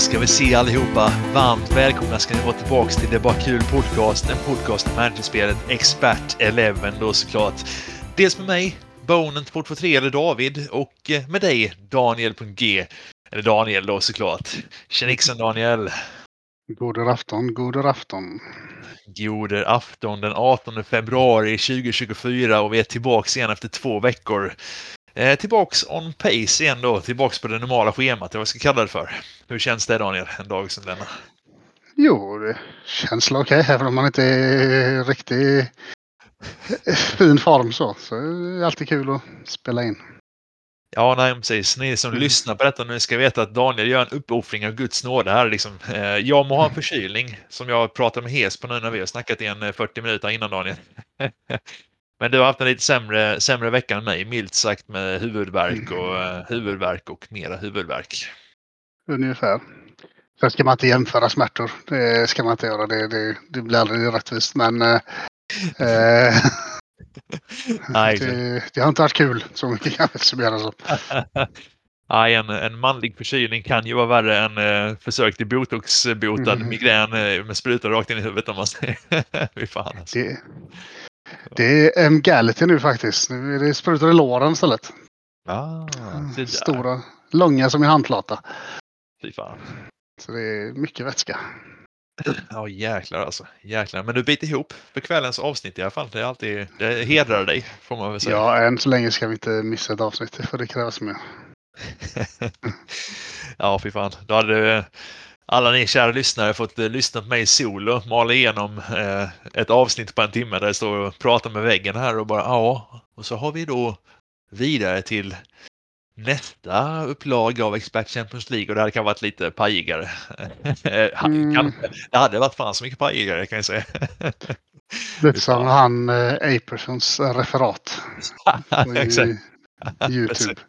ska vi se allihopa. Varmt välkomna ska ni vara tillbaks till Det är bara kul podcast. En podcast om managerspelet Expert 11 då såklart. Dels med mig, Bonen 223 eller David och eh, med dig Daniel.g. Eller Daniel då såklart. Tjenixen Daniel! Goder afton, goder afton. Goder afton den 18 februari 2024 och vi är tillbaks igen efter två veckor. Eh, tillbaks on pace igen då, tillbaks på det normala schemat, vad jag ska kalla det för. Hur känns det Daniel, en dag som denna? Jo, det känns okej, okay, även om man inte är riktigt fin form så. Så är det alltid kul att spela in. Ja, nej, precis. Ni som mm. lyssnar på detta nu ska veta att Daniel gör en uppoffring av Guds nåde här. Liksom, eh, jag må ha en förkylning som jag pratar med Hes på nu när vi har snackat i en 40 minuter innan Daniel. Men du har haft en lite sämre, sämre vecka än mig, milt sagt med huvudvärk och uh, huvudvärk och mera huvudvärk. Ungefär. Sen ska man inte jämföra smärtor. Det ska man inte göra. Det, det, det blir aldrig rättvist. Men uh, Nej, det, det, har inte varit kul så mycket kan jag summera så. Nej, en, en manlig förkylning kan ju vara värre än eh, försök till botoxbotad mm. migrän eh, med spruta rakt in i huvudet om man säger. Fy fan alltså. det, det är Emgality nu faktiskt. Nu är det sprutor i låren istället. Ah, Stora, långa som i handflata. Fy fan. Så det är mycket vätska. Ja jäklar alltså. Jäklar. Men du biter ihop för kvällens avsnitt i alla fall. Det, är alltid, det hedrar dig får man väl säga. Ja, än så länge ska vi inte missa ett avsnitt för det krävs mer. ja, fy fan. Då hade alla ni kära lyssnare fått eh, lyssna på mig solo, mala igenom eh, ett avsnitt på en timme där jag står och pratar med väggen här och bara ja. Och så har vi då vidare till nästa upplaga av Expert Champions League och det hade kan varit lite pajigare. mm. Det hade varit fan så mycket pajigare kan jag säga. Lite som han eh, Apersons referat. Exakt. YouTube.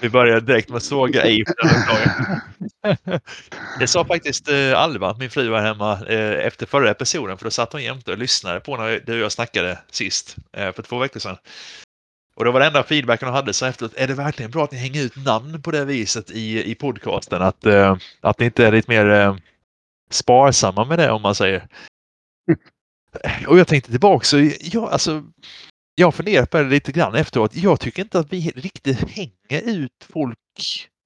Vi börjar direkt med att såga det sa faktiskt eh, Alva, min fru var hemma eh, efter förra episoden för då satt hon jämte och lyssnade på när du och jag snackade sist eh, för två veckor sedan. Och det var den enda feedbacken hon hade så efteråt. Är det verkligen bra att ni hänger ut namn på det viset i, i podcasten? Att, att ni inte är lite mer sparsamma med det om man säger. Och jag tänkte tillbaka så ja, alltså. Jag funderar på det lite grann efteråt. Jag tycker inte att vi riktigt hänger ut folk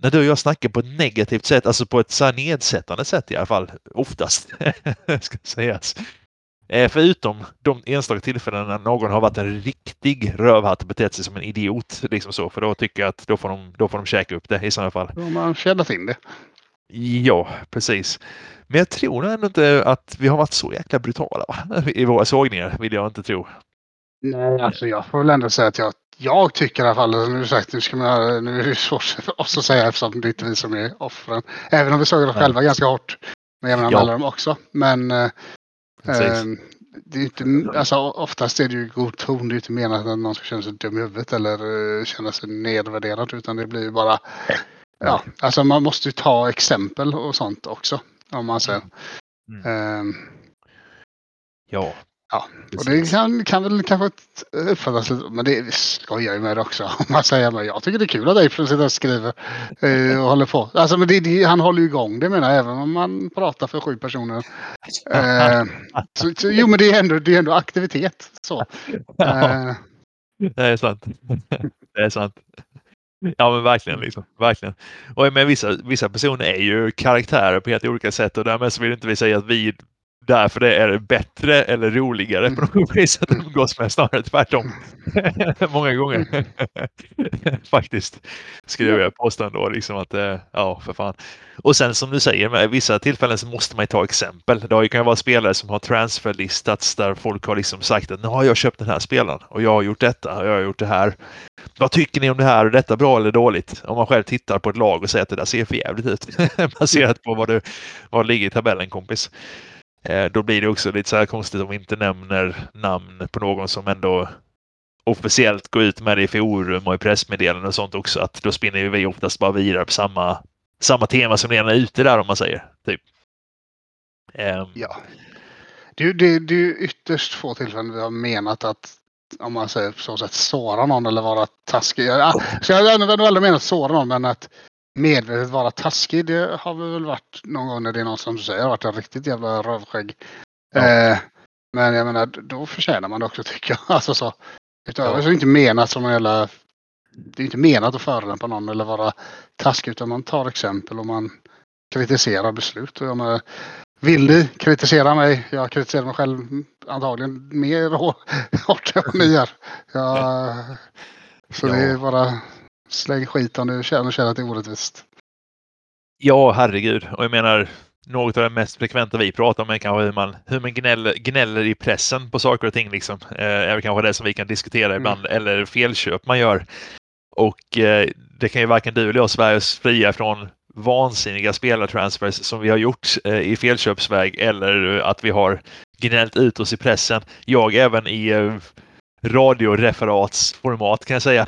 när du och jag snackar på ett negativt sätt, alltså på ett så nedsättande sätt i alla fall, oftast, ska sägas. Eh, förutom de enstaka tillfällen när någon har varit en riktig rövhatt och betett sig som en idiot. Liksom så, för då tycker jag att då får de, då får de käka upp det i sådana fall. Då man känner in det. Ja, precis. Men jag tror ändå inte att vi har varit så jäkla brutala va? i våra sågningar, vill jag inte tro. Nej, alltså jag får väl ändå säga att jag, jag tycker i alla fall, nu, sagt, nu, ska man, nu är det svårt för oss att säga eftersom det är inte vi som är offren. Även om vi såg oss själva ganska hårt med jämna ja. mellanrum också. Men eh, Ehm, det är inte, alltså, oftast är det ju god ton. Det är inte menat att någon ska känna sig dum i huvudet eller uh, känna sig nedvärderad. Utan det blir ju bara... Ja, alltså man måste ju ta exempel och sånt också. Om man säger. Mm. Um, ja, Ja, och det kan, kan väl kanske uppfattas lite, men det skojar ju med det också. Om man säger, men jag tycker det är kul att April sitter och skriver eh, och håller på. Alltså, men det, det, han håller ju igång det menar jag, även om man pratar för sju personer. Eh, så, så, jo, men det är ändå, det är ändå aktivitet. Så. Eh. Det är sant. Det är sant. Ja men verkligen, liksom. verkligen. Och med vissa, vissa personer är ju karaktärer på helt olika sätt och därmed så vill inte vi säga att vi därför det är bättre eller roligare på något vis att umgås med snarare tvärtom. Många gånger. Faktiskt. Skulle jag vilja påstå ändå liksom att eh, ja för fan. Och sen som du säger med vissa tillfällen så måste man ju ta exempel. Det kan ju vara spelare som har transferlistats där folk har liksom sagt att nu har jag köpt den här spelaren och jag har gjort detta och jag har gjort det här. Vad tycker ni om det här? Är detta bra eller dåligt? Om man själv tittar på ett lag och säger att det där ser för jävligt ut baserat på vad, du, vad ligger i tabellen kompis. Eh, då blir det också lite så här konstigt om vi inte nämner namn på någon som ändå officiellt går ut med det i forum och i pressmeddelanden och sånt också. Att då spinner vi oftast bara vidare på samma, samma tema som redan är ute där om man säger. Typ. Um, ja. Det, det, det är ytterst få tillfällen vi har menat att om man säger på så sätt såra någon eller vara taskig. Ja, så jag har nog aldrig menat såra någon men att medvetet vara taskig, det har väl varit någon gång när det är någon som säger har varit en riktigt jävla rövskägg. Ja. Eh, men jag menar, då förtjänar man det också tycker jag. Alltså så. Utöver Ja. så är det inte menat som en jävla... Det är inte menat att förolämpa någon eller vara taskig utan man tar exempel och man kritiserar beslut. Och jag menar, vill ni kritisera mig? Jag kritiserar mig själv antagligen mer hå- hårt än vad ni gör. Jag, så det är Ja. bara släng skit om du känner, känner att det är orättvist. Ja, herregud. Och jag menar, något av det mest frekventa vi pratar om är kanske hur man, hur man gnäller, gnäller i pressen på saker och ting. Liksom. Eh, är väl kanske det som vi kan diskutera Mm. ibland. Eller felköp man gör. Och eh, det kan ju varken du eller jag svära oss fria från vansinniga spelartransfers som vi har gjort eh, i felköpsväg eller att vi har gnällt ut oss i pressen. Jag även i eh, radioreferatsformat kan jag säga.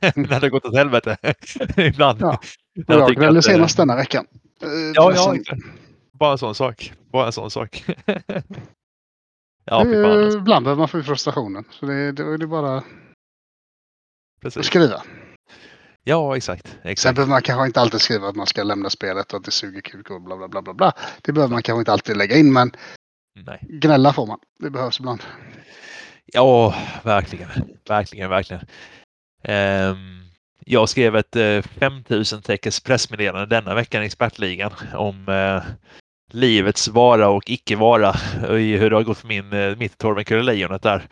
När det har gått åt helvete. Ibland. Ja. Jag tycker gnällde att, eh, senast denna veckan. Eh, Ja, ja. Bara en sån sak. Bara en sån sak. ja, Det är-. Alltså. Ibland behöver man få frustrationen. Så det, är det bara att Precis. skriva. Ja, exakt. Sen exakt. behöver man kanske inte alltid skriva att man ska lämna spelet och att det suger kuk och bla bla bla bla bla. Det behöver man kanske inte alltid lägga in men Nej. gnälla får man. Det behövs ibland. Ja, verkligen. Verkligen, verkligen. Um, jag skrev ett eh, uh, 5000 teckens pressmeddelande denna veckan i expertligan om uh, livets vara och icke vara och i hur det har gått för min, eh, mitt Torben Kurrelejonet där.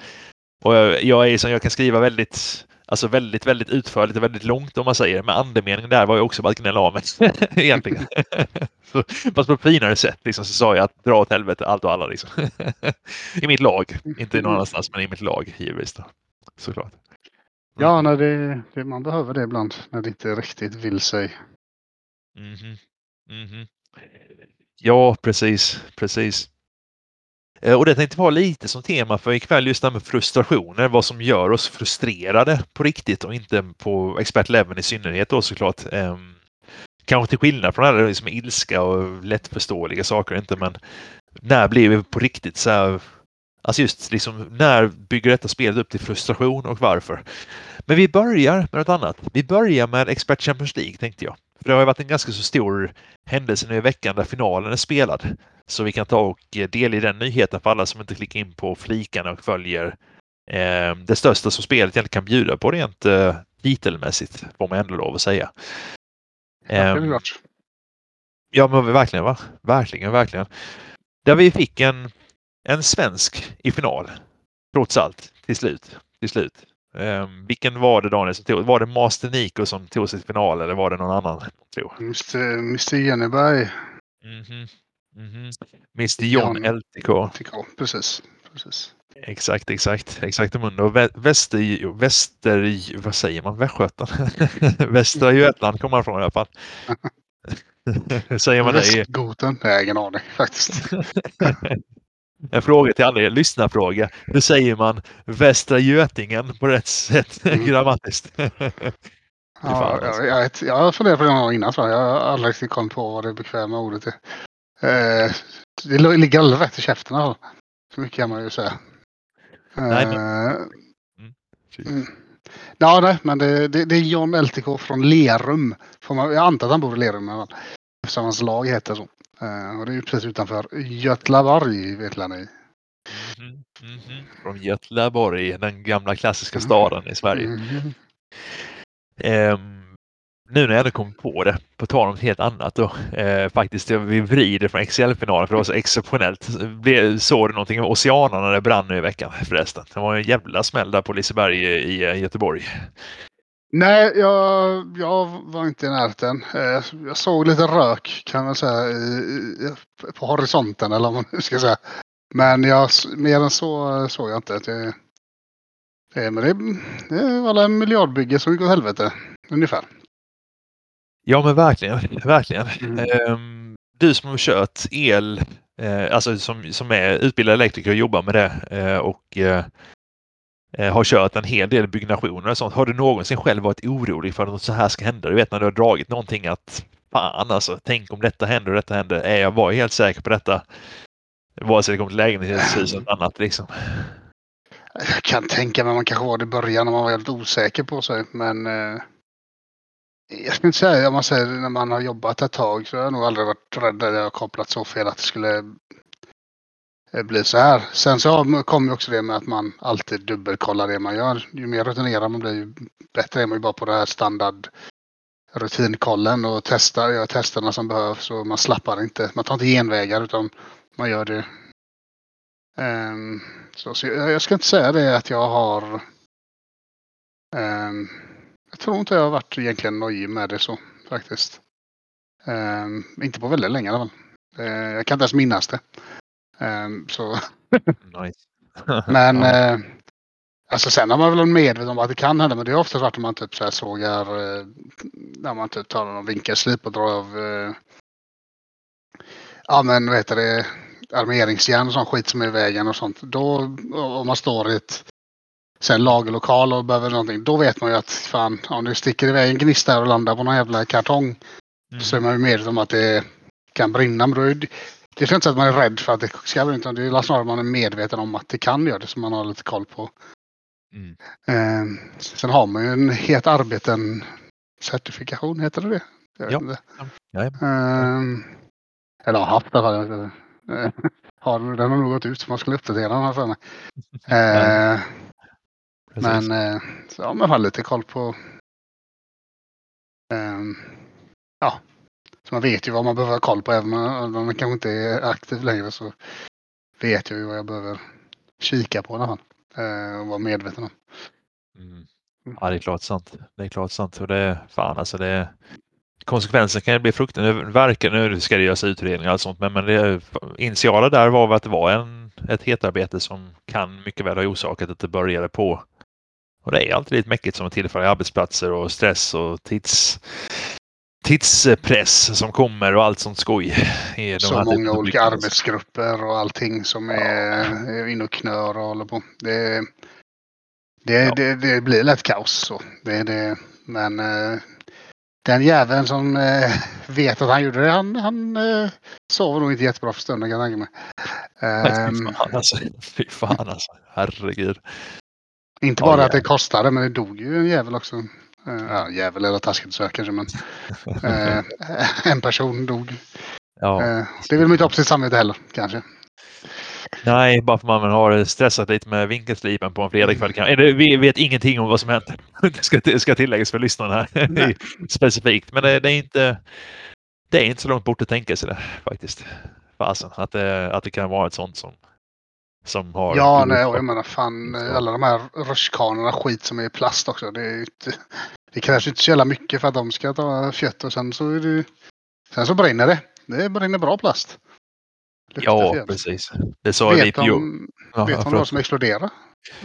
Och jag, jag är som jag kan skriva väldigt Alltså väldigt, väldigt utförligt och väldigt långt om man säger. Men andemeningen där var ju också bara att gnälla av mig. Egentligen. så, fast på ett finare sätt liksom, så sa jag att dra åt helvete allt och alla. Liksom. I mitt lag. Inte någon annanstans men i mitt lag givetvis. Då. Såklart. Ja, när det, det, man behöver det ibland när det inte riktigt vill sig. Mhm. Mhm. Ja, precis. Precis. Eh, och det tänkte vara lite som tema för ikväll just det här med frustrationer, vad som gör oss frustrerade på riktigt och inte på expert i synnerhet då såklart. Ehm, kanske till skillnad från alla liksom ilska och lättförståeliga saker inte men när blir vi på riktigt så här Alltså just liksom när bygger detta spelet upp till frustration och varför? Men vi börjar med något annat. Vi börjar med Expert Champions League tänkte jag. För det har ju varit en ganska så stor händelse nu i veckan där finalen är spelad. Så vi kan ta och eh, dela i den nyheten för alla som inte klickar in på flikarna och följer eh, det största som spelet egentligen kan bjuda på rent eh, titelmässigt, får man ändå lov att säga. Klart. Ja, men verkligen va? Verkligen, verkligen. Där vi fick en, en svensk i final. Trots allt, till slut. Till slut. Ehm, vilken var det Daniel som tog? Var det Master Nico som tog sig till final eller var det någon annan? Tror? Mr, Mr Jenneberg. Mhm. Mhm. Mr John John. LTK. jag. Precis. Precis. Exakt, exakt. Exakt Vä- Väster, Väster, vad säger man, Västgötan? Västra Götaland kommer han från i alla fall. säger man det Västgoten? Nej, ingen aning faktiskt. En fråga till alla er, lyssnarfråga. Hur säger man Västra Götingen på rätt sätt Mm. grammatiskt? Ja, fan, alltså. jag, jag, jag funderat på det någon gång innan tror jag. Jag har aldrig riktigt kommit på vad det bekväma ordet är. Eh, det ligger alldeles rätt i käften fall. Så mycket kan man ju säga. Nej, men- Eh, mm. Ja, nej, men det, det, det är John LTK från Lerum. Får man, jag antar att han bor i Lerum fall. Eftersom hans lag heter så. Eh, och det är ju precis utanför Götlaborg, vet ni. Mhm, mhm. Från Götlaborg, den gamla klassiska staden i Sverige. Mhm. Ehm, nu när jag ändå kom på det, på tal om något helt annat då. Eh, faktiskt, vi vrider från XL-finalen för det var så exceptionellt. Blev- Såg du någonting om Oceanerna när det brann nu i veckan förresten? Det var en jävla smäll där på Liseberg i, i Göteborg. Nej, jag, jag var inte i närheten. Eh, Jag såg lite rök kan man säga i, på horisonten eller vad man ska säga. Men jag, mer än så eh, såg jag inte. Det, det, men det, det var en miljardbygge som gick åt helvete. Ungefär. Ja men verkligen, verkligen. Mm. Ehm, du som har kört el, eh, alltså som, som är utbildad elektriker och jobbar med det och Eh, har kört en hel del byggnationer och sånt. Har du någonsin själv varit orolig för att något så här ska hända? Du vet när du har dragit någonting att fan alltså, tänk om detta händer och detta händer. Är jag var helt säker på detta? Vare sig det kommer till lägenhetshus eller något annat liksom. Jag kan tänka mig man kanske var det i början när man var väldigt osäker på sig. Men eh, Jag ska inte säga, om man säger när man har jobbat ett tag så har jag nog aldrig varit rädd när jag har kopplat så fel att det skulle Eh, blir så här. Sen så kommer också det med att man alltid dubbelkollar det man gör. Ju mer rutinerad man blir, ju bättre är man ju bara på det här standard rutinkollen och testar, gör testerna som behövs och man slappar inte. Man tar inte genvägar utan man gör det. Um, så, så jag, jag, ska inte säga det att jag har um, jag tror inte jag har varit egentligen nöjd med det så faktiskt. Um, inte på väldigt länge i alla fall. Uh, jag kan inte ens minnas det. Um, så. nice. men uh, alltså sen har man väl medveten om att det kan hända. Men det är oftast om man typ så här sågar. Uh, när man typ tar någon vinkelslip och drar av. Uh, ja men heter det. Armeringsjärn och sån skit som är i vägen och sånt. Då om man står i ett sen lagerlokal och behöver någonting. Då vet man ju att fan, om det sticker iväg en gnista och landar på någon jävla kartong. Mm. Så är man ju medveten om att det kan brinna. Men då är det, är inte så att man är rädd för att det ska brinna. Utan det är snarare att man är medveten om att det kan göra det. Så man har lite koll på. Mm. Eh, sen har man ju en het arbeten certifikation, heter det det? Jag ja. ja. Eh, eller har haft det. Här. har, den har nog gått ut så man skulle uppdatera den här för mig. Eh, men eh, så, ja, man har lite koll på eh, ja, så man vet ju vad man behöver ha koll på även om man kanske inte är aktiv längre så vet jag ju vad jag behöver kika på i alla fall eh, och vara medveten om. Mm. Ja, det är klart sant. Det är klart sant. Och det är fan alltså det är konsekvensen kan ju bli fruktansvärt. Verkar nu ska det göras utredningar och sånt, men, men det initiala där var att det var en, ett hetarbete som kan mycket väl ha orsakat att det började på och det är alltid lite mäckigt som tillför arbetsplatser och stress och tids, tidspress som kommer och allt sånt skoj. I så många olika arbetsgrupper och allting som är ja. inne och knör och håller på. Det, det, ja. det, det, blir lätt kaos så. Det, det, men eh, den jäveln som eh, vet att han gjorde det, han, han eh, sover nog inte jättebra för stunden kan jag tänka mig. Um, alltså. Fy fan alltså. Herregud. Inte bara ja, att det kostade, men det dog ju en jävel också. Ja, jävel eller taskigt så kanske, men uh, en person dog. Ja. Uh, det vill man inte ha på sitt samvete heller, kanske. Nej, bara för att man har stressat lite med vinkelslipen på en fredagkväll. Eller, vi vet ingenting om vad som hänt. Det ska, ska tilläggas för lyssnarna här specifikt. Men det, det, är inte, det är inte så långt bort att tänka sig det faktiskt. Fasen, att det, att det kan vara ett sånt som som har... Ja, nej, och jag menar fan alla de här rutschkanorna skit som är i plast också. Det, är inte, det krävs inte så jävla mycket för att de ska ta fjött och sen så är det... Sen så brinner det. Det brinner bra plast. Luktar ja, fjäll. precis. Det sa vet lite de, Vet de vad som exploderar?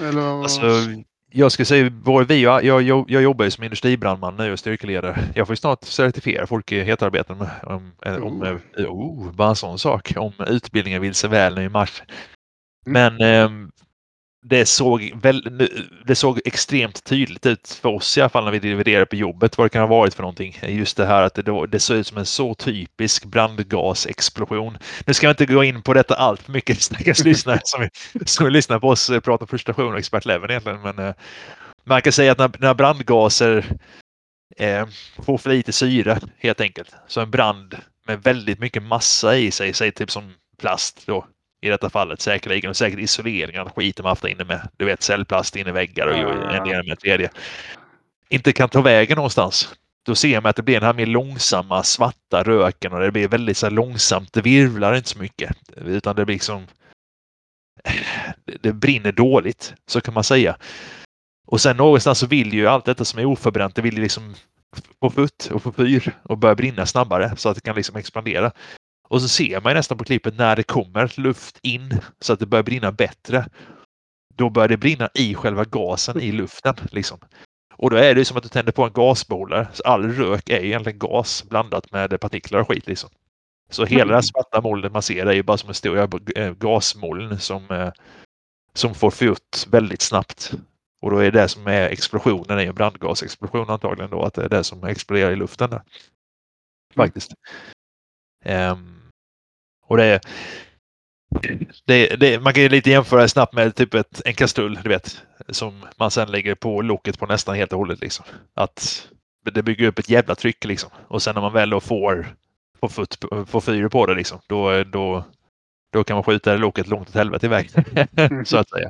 Eller... Alltså, jag ska säga, vi, jag, jag, jag jobbar ju som industribrandman nu och styrkeledare. Jag får ju snart certifiera folk i hetarbeten om, om, oh. om oh, bara en sån sak, om utbildningen vill sig väl nu i mars. Mm. Men eh, det, såg väl, det såg extremt tydligt ut för oss i alla fall när vi dividerade på jobbet vad det kan ha varit för någonting. Just det här att det, det såg ut som en så typisk brandgasexplosion. Nu ska jag inte gå in på detta allt för mycket stackars lyssnare som, som lyssnar på oss eh, prata frustration och expertlevel egentligen. Men eh, man kan säga att när, när brandgaser eh, får för lite syre helt enkelt, så en brand med väldigt mycket massa i sig, säg typ som plast då, i detta fallet säkerligen och säkert isolering av skiten man haft inne med. Du vet cellplast inne i väggar och en del med tredje. Inte kan ta vägen någonstans. Då ser man att det blir den här mer långsamma svarta röken och det blir väldigt så långsamt. Det virvlar inte så mycket utan det blir liksom. Det brinner dåligt, så kan man säga. Och sen någonstans så vill ju allt detta som är oförbränt, det vill ju liksom få futt och få fyr och börja brinna snabbare så att det kan liksom expandera. Och så ser man nästan på klippet när det kommer luft in så att det börjar brinna bättre. Då börjar det brinna i själva gasen i luften. Liksom. Och då är det som att du tänder på en gasbolare. Så all rök är egentligen gas blandat med partiklar och skit. Liksom. Så hela det här svarta molnet man ser är ju bara som en stor eh, gasmoln som, eh, som får futt väldigt snabbt. Och då är det som är explosionen, är en brandgasexplosion antagligen då, att det är det som exploderar i luften där. Faktiskt. Um, och det, det, det, man kan ju lite jämföra snabbt med typ ett, en kastrull, du vet, som man sen lägger på loket på nästan helt och hållet. Liksom. Att det bygger upp ett jävla tryck liksom. Och sen när man väl då får, får, fut, får fyr på det liksom, då, då, då kan man skjuta det loket långt åt helvete iväg. så att säga.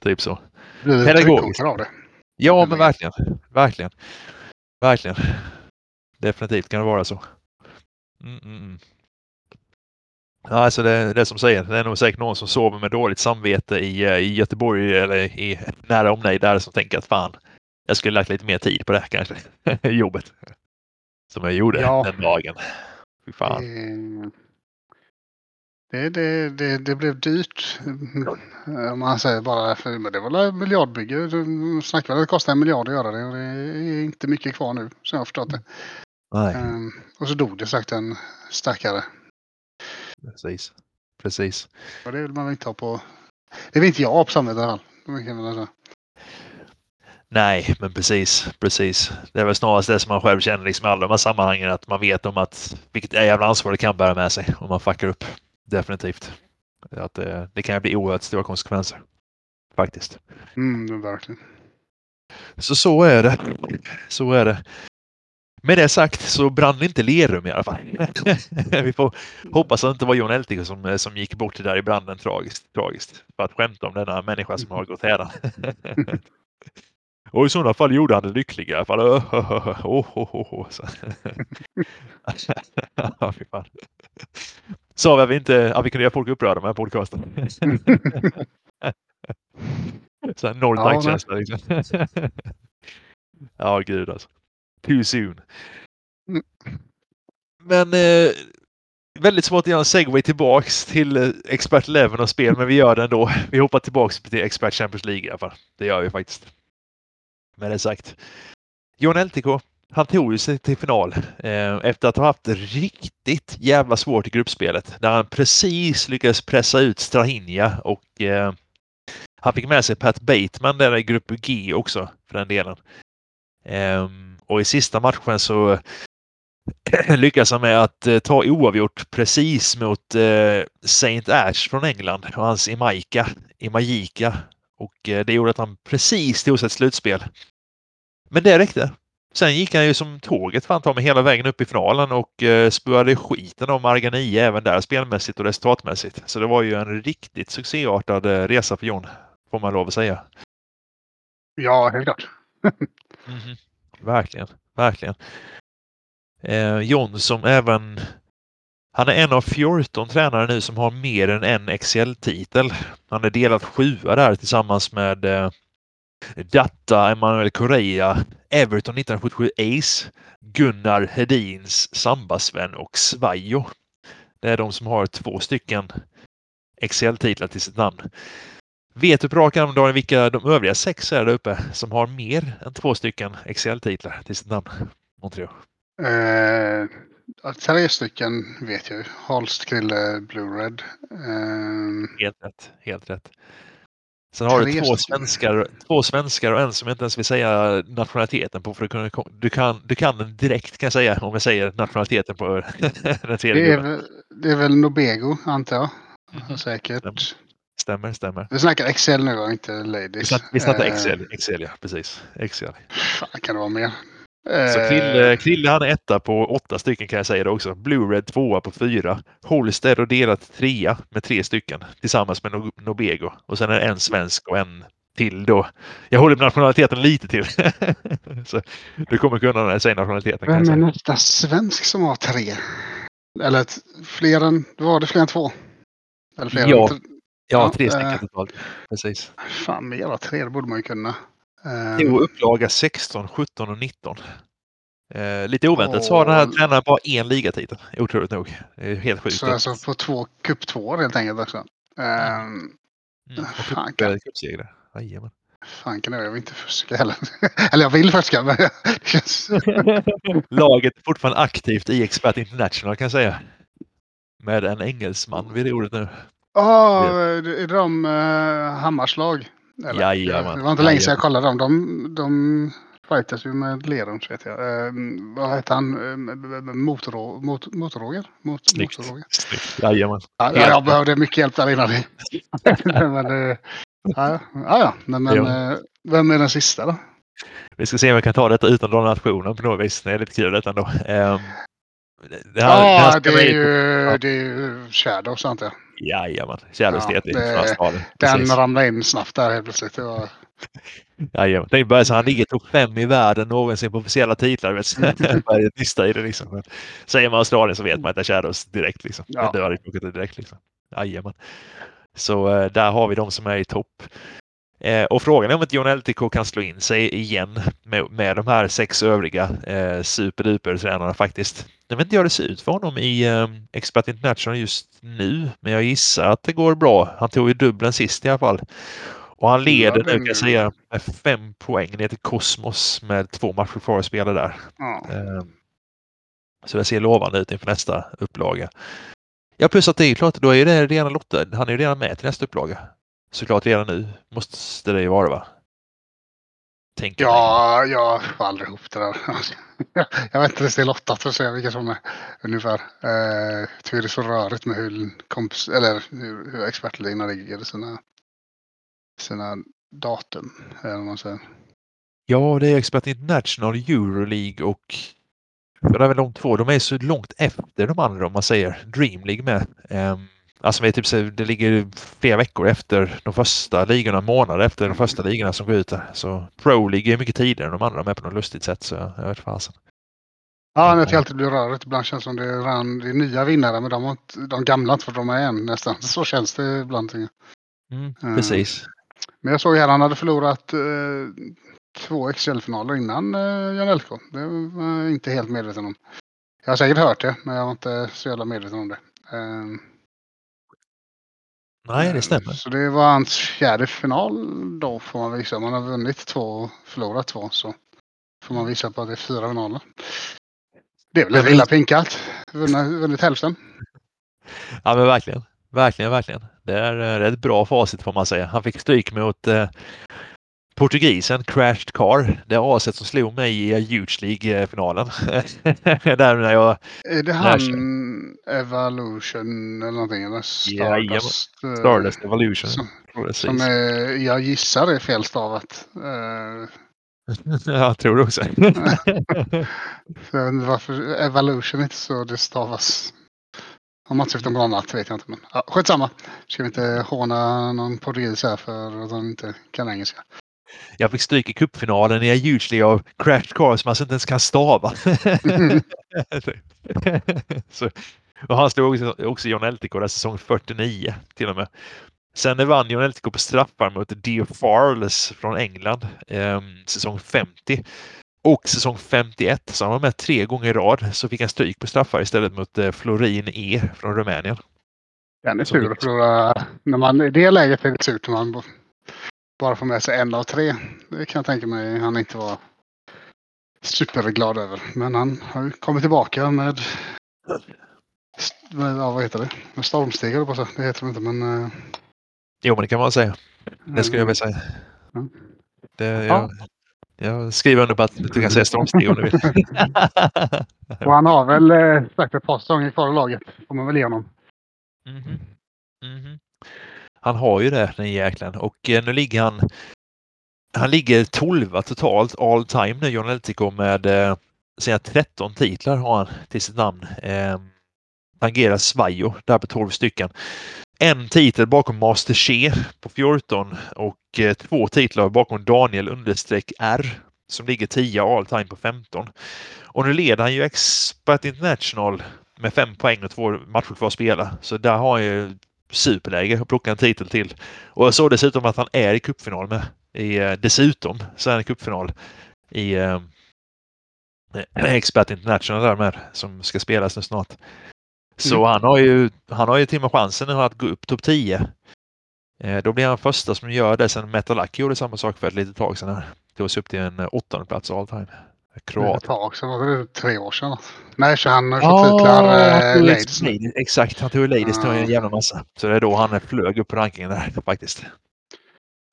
Typ så. Pedagogiskt. Ja, men verkligen. Verkligen. Verkligen. Definitivt kan det vara så. Mm, mm, mm. Alltså det, det som säger, det är nog säkert någon som sover med dåligt samvete i, eh, i Göteborg eller i nära omnejd där som tänker att fan, jag skulle lagt lite mer tid på det här kanske. Jobbet. Som jag gjorde ja. den dagen. Fy fan. Det, det, det, det, blev dyrt. Om man säger bara, för, men det var miljardbygge. De snackade att det kostade en miljard att göra det och det är inte mycket kvar nu som jag har förstått det. Um, och så dog det sagt en stackare. Precis. Precis. Och det vill man inte ha på... Det vill inte jag ha på samhället i alla fall. Nej, men precis, precis. Det är väl snarast det som man själv känner liksom i alla de här sammanhangen, att man vet om att vilket jävla ansvar det kan bära med sig om man fuckar upp. Definitivt. Att det, det kan bli oerhört stora konsekvenser. Faktiskt. Mm, verkligen. Så så är det. Så är det. Med det sagt så brann inte Lerum i alla fall. Vi får hoppas att det inte var John Eltiker som, som gick bort där i branden tragiskt. tragiskt. För att skämta om denna människa som har gått hädan. Och i sådana fall gjorde han det lyckliga i alla fall. Oh, oh, oh, oh. ja, fy fan. Sa vi att vi inte att vi kunde göra folk upprörda med podcasten? Så noll ja, taktkänsla liksom. ja, gud alltså. Too soon. Mm. Men eh, väldigt svårt att göra en segway tillbaks till eh, Expert 11 och spel, men vi gör det ändå. Vi hoppar tillbaks till Expert Champions League i alla fall. Det gör vi faktiskt. Med det sagt. Jon LTK, han tog ju sig till final eh, efter att ha haft riktigt jävla svårt i gruppspelet. Där han precis lyckades pressa ut Strahinja och eh, han fick med sig Pat Bateman där i grupp G också för den delen. Eh, och i sista matchen så lyckas han med att eh, ta oavgjort precis mot eh, Saint Ash från England och hans Imaika, Imajika. Och eh, det gjorde att han precis tog sig ett slutspel. Men det räckte. Sen gick han ju som tåget fan ta mig hela vägen upp i finalen och eh, spöade skiten av Margani även där spelmässigt och resultatmässigt. Så det var ju en riktigt succéartad eh, resa för Jon, får man lov att säga. Ja, helt klart. mm -hmm. Verkligen, verkligen. Eh, John som även han är en av 14 tränare nu som har mer än en Excel-titel. Han är delad sjua där tillsammans med eh, Datta, Emanuel Correa, Everton 1977 Ace, Gunnar Hedins Sambasven och Svajo. Det är de som har två stycken Excel-titlar till sitt namn. Vet du på rak arm vilka de övriga sex är där uppe som har mer än två stycken XL-titlar till sitt namn? Montreal. Uh, tre stycken vet jag. Holst, Krille, Blue Red. Uh... Helt rätt. Helt rätt. Sen har du två svenskar, två svenskar och en som jag inte ens vill säga nationaliteten på. För du kan, du kan, du kan den direkt kan jag säga om jag säger nationaliteten på den tredje. Det är, väl, det är väl Nobego antar jag. Mm. Säkert. Stämmer, stämmer. Vi snackar Excel nu och inte Ladies. Vi snackar Excel, eh. Excel ja, precis. Excel. Fan kan det vara mer? Så Krille, eh. Krille han är etta på åtta stycken kan jag säga det också. Blue Red tvåa på fyra. Holster och delat trea med tre stycken tillsammans med Nobego. Och sen är det en svensk och en till då. Jag håller nationaliteten lite till. så du kommer kunna när jag säger nationaliteten. Vem är nästa svensk som har tre? Eller fler än, var det fler än två? Eller fler ja. Än, ja, tre stycken äh, totalt. Precis. Fan, mer än tre det borde man ju kunna. Jo, upplaga 16, 17 och 19. Eh, lite oväntat så har den här tränaren bara en ligatitel, otroligt nog. Det är helt sjukt. Så alltså på två cup två helt enkelt också? Mm. Mm. fan, kan... Cupsegrare, jajamän. Fan kan jag, jag vill inte fuska heller. Eller jag vill fuska men det känns... Laget är fortfarande aktivt i Expert International kan jag säga. Med en engelsman vid ordet nu. Ja, oh, är de uh, Hammars lag? Eller, Jajamän. Det var inte länge sedan jag kollade dem. De, de fightas ju med Lerums vet jag. Eh, vad heter han? Eh, Motor, mot, motorroger? Mot, Snyggt. Jajamän. Ja, jag behövde mycket hjälp där innan. men, eh, ja, ja, men, men ja. Eh, vem är den sista då? Vi ska se om jag kan ta detta utan donationen på något vis. Det är lite kul detta ändå. Um, det här, ja, det, det, är ju, ja. det är ju Shadows antar jag. Jajamän, Shadows ja, det, Den ramlade in snabbt där helt plötsligt. Det var... Jajamän, det är så han ligger topp fem i världen någonsin på officiella titlar. Börjar nysta i det liksom. Men säger man Australien så vet man att det är Shadows direkt liksom. Ja. Det är direkt liksom. Jajamän. Så uh, där har vi de som är i topp. Eh, och frågan är om inte John LTK kan slå in sig igen med, med de här sex övriga eh, superduper-tränarna faktiskt. Jag vet inte hur det ser ut för honom i eh, Expert International just nu, men jag gissar att det går bra. Han tog ju dubbeln sist i alla fall. Och han leder nu kan jag säga med fem poäng ner till Kosmos med två matcher kvar att spela där. Mm. Så det ser lovande ut inför nästa upplaga. Ja, plus att det är klart, då är det redan lottad. Han är ju redan med till nästa upplaga såklart redan nu måste det ju vara va? Tänker ja, mig. jag får aldrig ihop det där. jag det är lottat för att se vilka som är ungefär. Eh, tycker det är så rörigt med hur, kompis, eller hur, hur expertligorna ligger sina, sina datum. Eller man säger. Ja, det är Expert International, Euroleague och för väl de två. De är så långt efter de andra om man säger. Dream League med. Um, Alltså vi typ, det ligger flera veckor efter de första ligorna, månader efter de första ligorna som går ut där. Så Pro ligger mycket tidigare än de andra med på något lustigt sätt. Så jag vet fasen. Ja, det är alltid blir rörigt. Ibland känns det som det är, redan, det är nya vinnare men de, har inte, de gamla inte fått vara med än nästan. Så känns det ibland. Mm, precis. Uh, men jag såg här han hade förlorat uh, två XL-finaler innan uh, Jan Elko. Det var jag inte helt medveten om. Jag har säkert hört det men jag var inte så jävla medveten om det. Uh, Nej, det stämmer. Så det var hans fjärde final då får man visa. Man har vunnit två och förlorat två så får man visa på att det är fyra finaler. Det är väl illa pinkat. Vunnit hälften. Ja men verkligen. Verkligen, verkligen. Det är, det är ett bra facit får man säga. Han fick stryk mot eh, portugisen Crashed Car. Det är aset som slog mig i Huge League-finalen. Där när jag... Är det han Evolution eller någonting? Eller Stardust? Ja, Stardust Evolution. Som, som är, jag gissar är felstavat. Uh... jag tror det också. varför Evolution inte så det stavas. Om man syftar på något annat vet jag inte. Men ja, skitsamma. Ska vi inte håna någon portugis här för att han inte kan engelska. Jag fick stryk i cupfinalen i Hugely av Crash Car som alltså inte ens kan stava. Så, och han slog också, också John Eltico där säsong 49 till och med. Sen vann John Eltico på straffar mot Dear Farless från England eh, säsong 50. Och säsong 51, så han var med tre gånger i rad, så fick han stryk på straffar istället mot eh, Florin E från Rumänien. Den är tur att förlora. När man, I det läget är det när man bara få med sig en av tre. Det kan jag tänka mig han inte var superglad över. Men han har ju kommit tillbaka med, med ja, vad heter det? Med stormsteg på sig. Det heter det inte men... Uh... Jo men det kan man säga. Det skulle jag vilja säga. Mm. Det, jag, jag skriver under på att du kan säga stormsteg om du vill. Och han har väl eh, sagt ett par säsonger kvar i laget. Får man väl ge honom. Mm -hmm. Mm -hmm. Han har ju det den jäkeln och eh, nu ligger han han ligger 12 totalt all time nu, John Eltico, med eh, sina 13 titlar har han till sitt namn. Eh, tangerar Svajo där på 12 stycken. En titel bakom Master Che på 14 och eh, två titlar bakom Daniel understreck R som ligger 10 all time på 15. Och nu leder han ju Expert International med fem poäng och två matcher kvar att spela. Så där har han ju superläge att plocka en titel till. Och jag såg dessutom att han är i cupfinal med. I, eh, dessutom så är han i cupfinal i eh, Expert International där med som ska spelas nu snart. Så mm. han har ju, han har ju till och med chansen att gå upp topp 10. Eh, då blir han första som gör det sen Metalaki gjorde samma sak för ett litet tag sedan. Här. Tog sig upp till en åttonde plats all time. Kroat. Ett tag sedan, var det tre år sedan? Nej, så han ja, titlar eh, Ladies. Exakt, han tog Ladies ja. en jävla massa. Så det är då han flög upp på rankingen där faktiskt.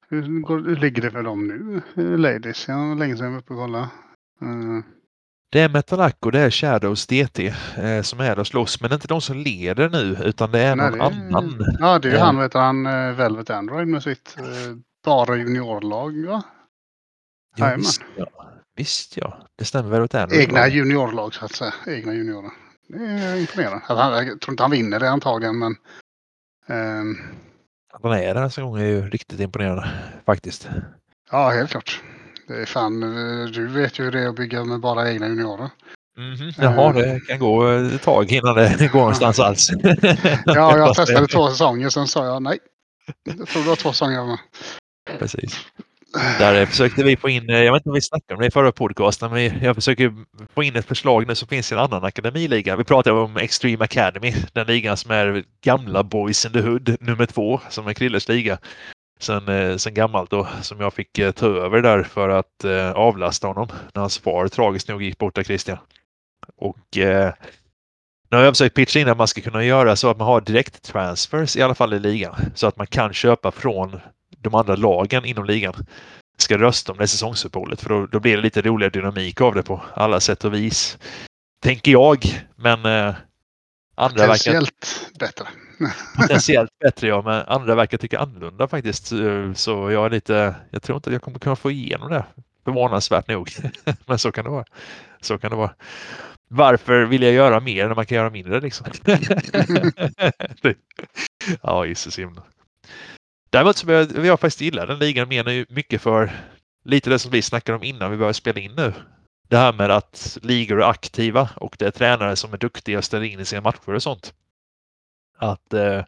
Hur, går, hur ligger det för dem nu, eh, Ladies? Jag var länge sedan jag var uppe och kollade. Uh. Det är Metalac och det är Shadows DT eh, som är där och slåss. Men det är inte de som leder nu utan det är Nej, någon det är, annan. Ja, det är han, vet han, Velvet Android med sitt eh, bara juniorlag va? Ja, Jajamän. ja. Visst ja. Det stämmer väl åt Andrew. Egna juniorlag så att säga. Egna juniorer. Det är imponerande. Alltså, han, jag tror inte han vinner det antagligen men ehm, Att han är där så gång är ju riktigt imponerande faktiskt. ja, helt klart. Det är fan, eh, du vet ju hur det är att bygga med bara egna juniorer. Mhm. Jaha, det kan gå ett tag innan det går någonstans alls. Ja, jag testade två säsonger sen sa jag nej. Jag tror det var två säsonger med. Precis. Där försökte vi få in, eh, jag vet inte om vi snackade om det i förra podcasten, men jag försöker få in ett förslag nu som finns i en annan akademiliga. Vi pratade om Extreme Academy, den ligan som är gamla Boys in the Hood, nummer två, som är Krilles liga. Sen, eh, sen gammalt då, som jag fick eh, ta över där för att eh, avlasta honom när hans far tragiskt nog gick bort av Christian. Och eh, nu har jag försökt pitcha in att man ska kunna göra så att man har direkt transfers i alla fall i ligan. Så att man kan köpa från de andra lagen inom ligan ska rösta om det säsongsuppehållet. För då, då blir det lite roligare dynamik av det på alla sätt och vis. Tänker jag. Men eh, andra verkar Potentiellt bättre. potentiellt bättre ja, men andra verkar tycka annorlunda faktiskt. Eh, Så jag är lite, jag tror inte att jag kommer kunna få igenom det. Förvånansvärt nog. men så kan det vara. Så kan det vara. Varför vill jag göra mer när man kan göra mindre liksom? Ja, gisses himla. Däremot så börjar jag faktiskt gilla den ligan mer nu mycket för lite det som vi snackade om innan vi började spela in nu. Det här med att ligor är aktiva och det är tränare som är duktiga och ställer in i sina matcher och sånt. Att eh,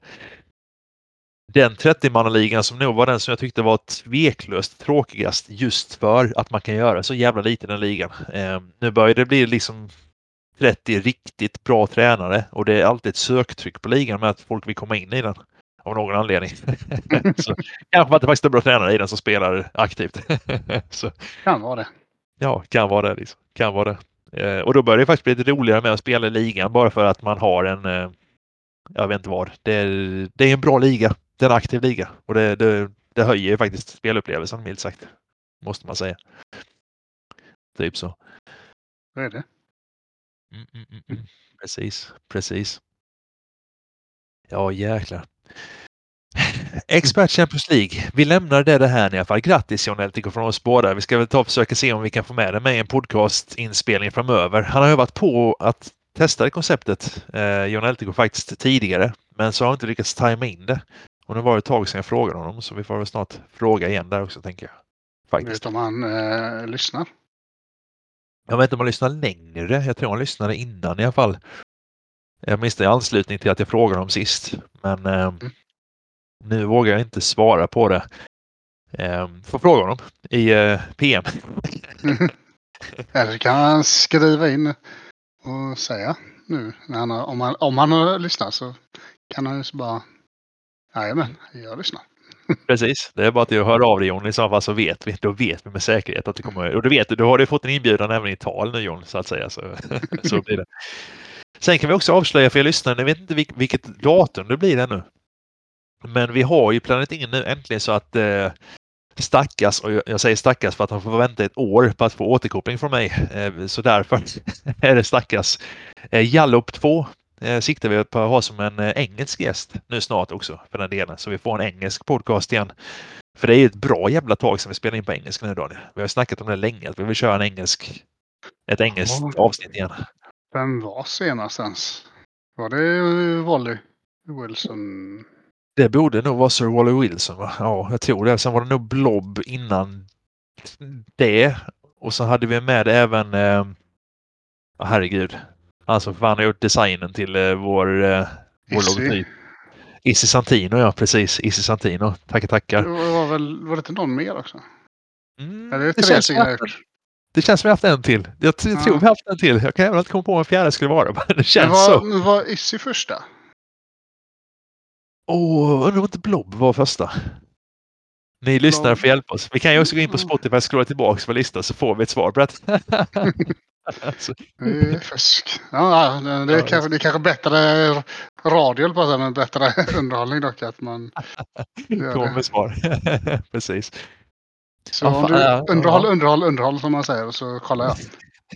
den 30-mannaligan som nog var den som jag tyckte var tveklöst tråkigast just för att man kan göra så jävla lite i den ligan. Eh, nu börjar det bli liksom 30 riktigt bra tränare och det är alltid ett söktryck på ligan med att folk vill komma in i den. Av någon anledning. så, kanske att det faktiskt är bra tränare i den som spelar aktivt. så, Kan vara det. ja, kan vara det. Liksom. Kan vara det. Eh, och då börjar det faktiskt bli lite roligare med att spela i ligan bara för att man har en, eh, jag vet inte vad, det är, det är en bra liga. Det är en aktiv liga och det, det, det höjer ju faktiskt spelupplevelsen milt sagt. Måste man säga. Typ så. Så är det. Mm, mm, mm, mm. Precis, precis. Ja, jäklar. Expert Champions League. Vi lämnar det, det här i alla fall. Grattis John Eltico från oss båda. Vi ska väl ta och försöka se om vi kan få med det med i en podcastinspelning framöver. Han har övat på att testa det konceptet, eh, John Eltico, faktiskt tidigare. Men så har han inte lyckats tajma in det. Och nu var det ett tag sedan jag frågade honom så vi får väl snart fråga igen där också tänker jag. Faktiskt. Vet om han eh, lyssnar. Jag vet inte om han lyssnar längre. Jag tror han lyssnade innan i alla fall. Jag minns det i anslutning till att jag frågade honom sist. Men eh, nu vågar jag inte svara på det. Eh, får fråga honom i eh, PM. Eller kan han skriva in och säga nu. När han har, om, han, om han har lyssnat så kan han ju så bara Jajamän, jag lyssnar. Precis, det är bara att jag hör av dig John i så fall så vet vi. Då vet vi med säkerhet att du kommer. Och du vet, då har du fått en inbjudan även i tal nu John så att säga. Så, så blir det. Sen kan vi också avslöja för er lyssnare, jag vet inte vilk, vilket datum det blir ännu. Men vi har ju planerat in nu äntligen så att eh, Stackas, och jag- säger stackas för att han får vänta ett år på att få återkoppling från mig. Eh, Så därför är det stackas. Eh, Jallup 2 eh, siktar vi på att ha som en eh, engelsk gäst nu snart också för den delen. Så vi får en engelsk podcast igen. För det är ju ett bra jävla tag sedan vi spelade in på engelska nu Daniel. Vi har snackat om det länge, att vi vill köra en engelsk, ett engelskt avsnitt igen. Vem var senast ens? Var det Wally Wilson? Det borde nog vara Sir Wally Wilson va? Ja, jag tror det. Sen var det nog Blob innan det. Och så hade vi med även, eh, herregud, han som fan har gjort designen till eh, vår, eh, vår logotyp. Issi Santino, ja precis. Issi Santino. Tackar, Det tackar. var, väl, var det inte någon mer också? Mm, Eller är det det, tre det känns som vi har haft en till. Jag t- Ja. tror vi har haft en till. Jag kan även inte komma på vad en fjärde skulle vara. men Det känns var, så. var Issy första? Åh, undrar om inte Blob var första. Ni lyssnare får hjälpa oss. Vi kan ju också gå in på Mm. Spotify och scrolla tillbaka på listan så får vi ett svar på det. alltså, Det fusk. Ja, det, är Ja, kanske, det är kanske bättre radio, på säga, men bättre underhållning dock. Att man, kommer svar. Precis. Så Ja, du ja, underhåll, ja. underhåll, underhåll som man säger så kollar jag.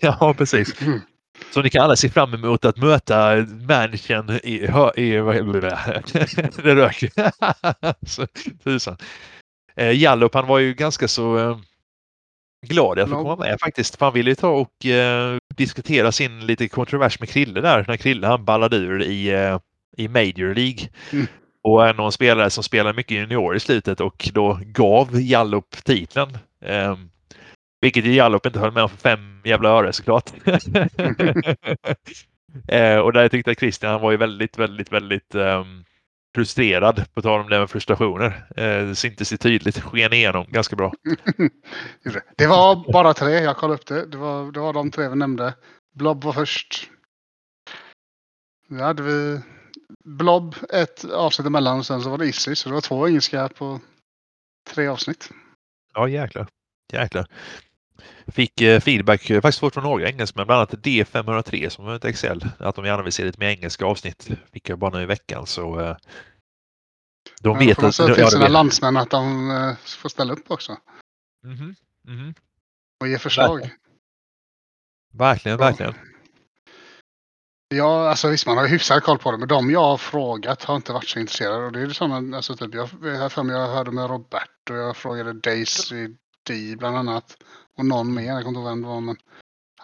Ja, precis. Mm. Så ni kan alla se fram emot att möta människan i... i det rök. Så, Tusan. Eh, Jallup, han var ju ganska så... Eh, glad att få komma med faktiskt. För han ville ju ta och eh, diskutera sin lite kontrovers med Krille där. När Krille han ballade ur i, eh, i Major League. Mm. Och är någon spelare som spelar mycket junior i slutet och då gav Jallup titeln. Eh, vilket ju Jallup inte höll med om för fem jävla öre såklart. eh, och där tyckte jag att Christian han var ju väldigt, väldigt, väldigt um, frustrerad, på tal om det med frustrationer. Eh, syntes det tydligt, sken igenom ganska bra. det var bara tre, jag kollade upp det. Det var, det var de tre vi nämnde. Blob var först. Nu hade vi Blob ett avsnitt emellan och sen så var det Issy. Så det var två engelska på tre avsnitt. Ja jäklar. Jäklar. Fick eh, feedback eh, faktiskt från några engelsmän, bland annat D503 som har ett Excel, att de gärna vill se lite mer engelska avsnitt. Fick jag bara nu i veckan så eh, de vet att... Till ja, sina landsmän att de eh, får ställa upp också. Mm -hmm. Mm -hmm. Och ge förslag. Verkligen, verkligen. verkligen. Ja, alltså visst man har hyfsad koll på det, men de jag har frågat har inte varit så intresserade. Och det är sådana, alltså typ, jag, jag, för mig, jag hörde med Robert och jag frågade Daisy D bland annat. Och någon mer, jag kommer inte ihåg vem det var, men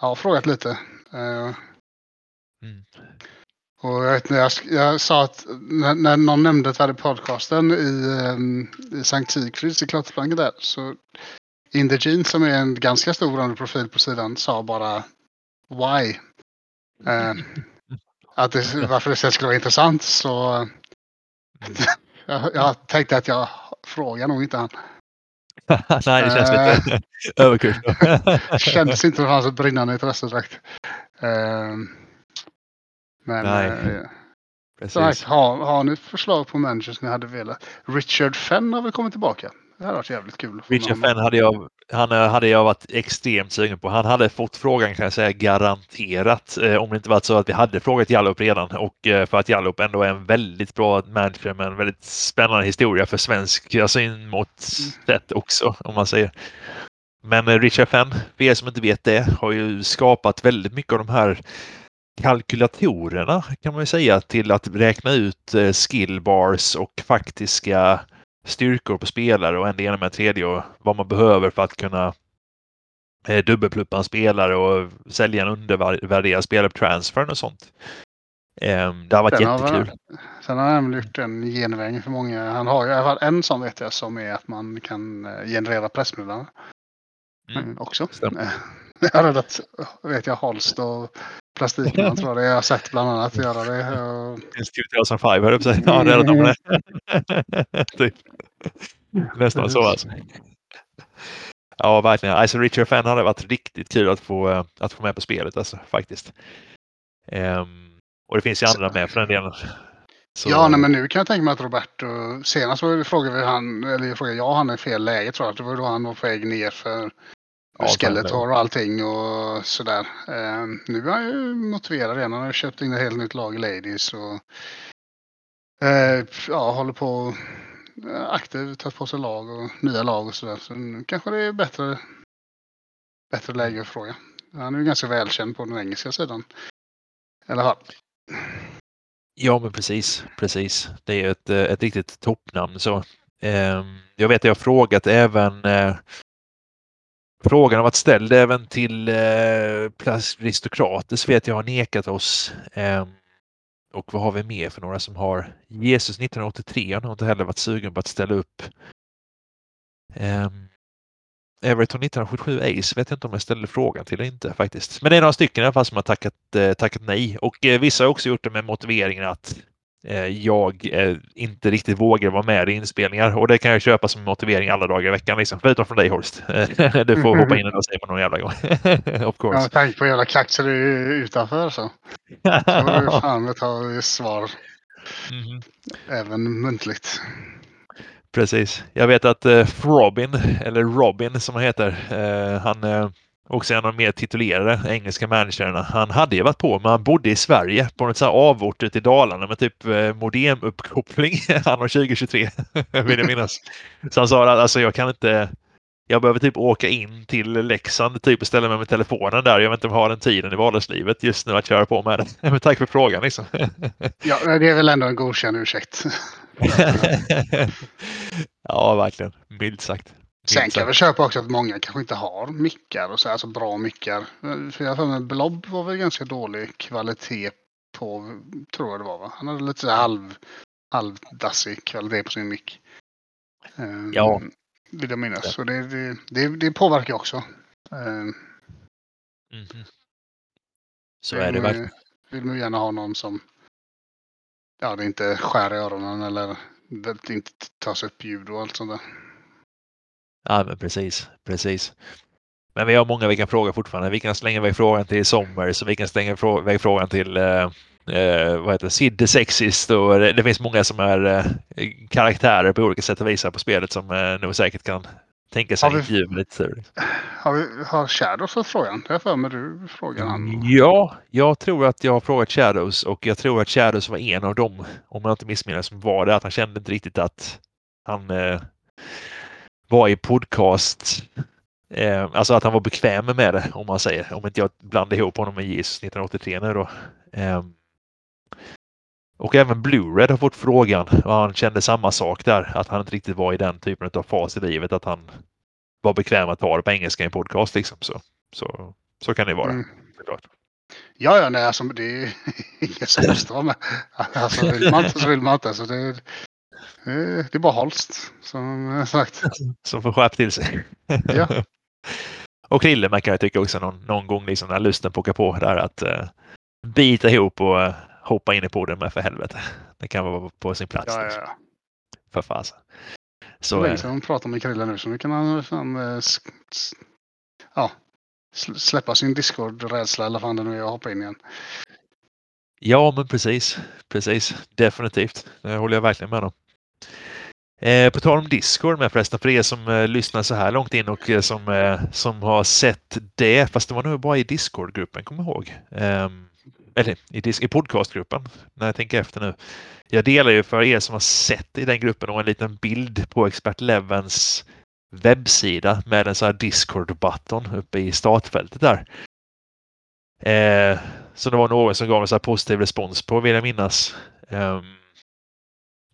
jag har frågat lite. Uh, mm. Och jag, vet, jag, jag sa att när, när någon nämnde att vi hade podcasten i, um, i Sankt Sigfrids i Klotterplanket där så Indegene som är en ganska stor profil på sidan sa bara Why? Uh, att det, varför det skulle vara intressant så jag, jag tänkte att jag frågar nog inte han. Nej, det känns lite överkurs. kändes inte som fanns ett brinnande intresse direkt. Uh, men Nej. Uh, Precis. har, har ni förslag på managers ni hade velat? Richard Fenn har väl kommit tillbaka? Det hade varit jävligt kul. Richard Fenn hade jag, han hade jag varit extremt sugen på. Han hade fått frågan kan jag säga garanterat eh, om det inte varit så att vi hade frågat Jallup redan och eh, för att Jallup ändå är en väldigt bra manager med en väldigt spännande historia för svensk asylmått sett också om man säger. Men eh, Richard Fenn, för er som inte vet det, har ju skapat väldigt mycket av de här kalkylatorerna kan man ju säga till att räkna ut eh, skill bars och faktiska styrkor på spelare och en det ena med en tredje och vad man behöver för att kunna eh, dubbelpluppa en spelare och sälja en undervärderad spelare på transfern och sånt. Eh, det har varit sen jättekul. Har, sen har han gjort en genväg för många. Han har ju i alla fall en sån vet jag som är att man kan eh, generera pressmeddelanden. Mm. mm. Också. Stämmer. Jag har räddat, vet jag, Holst och Plastikman tror jag det. Jag har sett bland annat göra det. Och... Finns 2005 höll jag på att. Ja, typ. Nästan så alltså. Ja, verkligen. Alltså Richard Fan hade varit riktigt kul att få, eh, att få med på spelet alltså, faktiskt. Um, och det finns ju andra med för den delen. Så... Ja, nej, men nu kan jag tänka mig att Roberto, senast frågade vi han, eller jag frågade jag han i fel läge tror jag. Det var då han var på väg ner för Ja, Skeletor och allting och sådär. Eh, nu är han ju motiverad igen. Han har köpt in ett helt nytt lag i Ladies och eh, ja, håller på eh, aktivt, tagit på sig lag och nya lag och sådär. Så nu kanske det är bättre, bättre läge att fråga. Han är ju ganska välkänd på den engelska sidan. I alla fall. Ja, men precis, precis. Det är ett, ett riktigt toppnamn så. Ehm, jag vet att jag har frågat även eh, Frågan har varit ställd även till eh, aristokrater, vet jag har nekat oss. Eh, och vad har vi mer för några som har? Jesus 1983 har inte heller varit sugen på att ställa upp. Eh, Everton 1977 Ace vet jag inte om jag ställde frågan till eller inte faktiskt. Men det är några stycken i alla fall som har tackat, eh, tackat nej och eh, vissa har också gjort det med motiveringen att jag eh, inte riktigt vågar vara med i inspelningar och det kan jag köpa som motivering alla dagar i veckan. Liksom. Förutom från dig Horst. du får hoppa in och säga någon jävla gång. of course. Ja, tänk på jävla du utanför så. Så får du fan ta svar. Mm. Även muntligt. Precis. Jag vet att eh, Robin, eller Robin som han heter, eh, han eh, också en av de mer titulerade engelska managerna. Han hade ju varit på, men han bodde i Sverige på något sånt avort ute i Dalarna med typ eh, modemuppkoppling anno 2023, vill jag minnas. Så han sa att alltså, jag kan inte, jag behöver typ åka in till Leksand typ och ställa mig med telefonen där. Jag vet inte om jag har den tiden i vardagslivet just nu att köra på med det. Men tack för frågan liksom. ja, det är väl ändå en godkänd ursäkt. ja, verkligen. Milt sagt. Sen kan jag väl köpa också att många kanske inte har mickar och så, alltså bra mickar. För jag har Blob var väl ganska dålig kvalitet på, tror jag det var va? Han hade lite så halv, halvdassig kvalitet på sin mick. Ehm, ja. Vill jag minnas. Så det, det, det, det påverkar också. Mm -hmm. Så är det verkligen. Vill man gärna ha någon som ja, det inte skär i öronen eller det inte tas upp ljud och allt sånt där. Ja, men precis, precis. Men vi har många vi kan fråga fortfarande. Vi kan slänga iväg frågan till Sommer, så vi kan slänga iväg frågan till eh, eh, vad heter Sid the Sexist och det, det, finns många som är eh, karaktärer på olika sätt och vis på spelet som eh, nog säkert kan tänka sig intervjua lite. Har, vi, har Shadows fått frågan? Jag för mig du frågade han. Ja, jag tror att jag har frågat Shadows och jag tror att Shadows var en av dem, om jag inte missminner som var det, att han kände inte riktigt att han eh, var i podcast Eh, alltså att han var bekväm med det om man säger. Om inte jag blandar ihop honom med JIS 1983 nu då. Eh, och även Blu-ray har fått frågan och han kände samma sak där. Att han inte riktigt var i den typen av fas i livet. Att han var bekväm att ta det på engelska i en podcast liksom. Så, så, så kan det vara. Mm. Ja, ja, nej, alltså det är inget som vara med. Alltså vill man inte så vill man inte. Alltså, det, det är bara Holst som sagt. Som får skärpa till sig. Ja. Och Krille man kan jag tycka också någon, någon gång liksom när lusten pockar på där att uh, bita ihop och uh, hoppa in i podden med för helvete. Det kan vara på sin plats. Ja, liksom. ja, För fasen. Så länge sedan pratar med Krille nu så nu kan han fan, uh, ja, släppa sin Discord-rädsla eller vad det nu är och hoppa in igen. Ja, men precis. Precis. Definitivt. Det håller jag verkligen med om. Eh, på tal om Discord med förresten, för er som eh, lyssnar så här långt in och eh, som, eh, som har sett det, fast det var nog bara i Discord-gruppen, kom ihåg. Ehm, eller i, i podcastgruppen, när jag tänker efter nu. Jag delar ju för er som har sett i den gruppen och en liten bild på Expert Levens webbsida med en sån här Discord-button uppe i startfältet där. Eh, så det var någon som gav en så här positiv respons på, vill jag minnas. Ehm,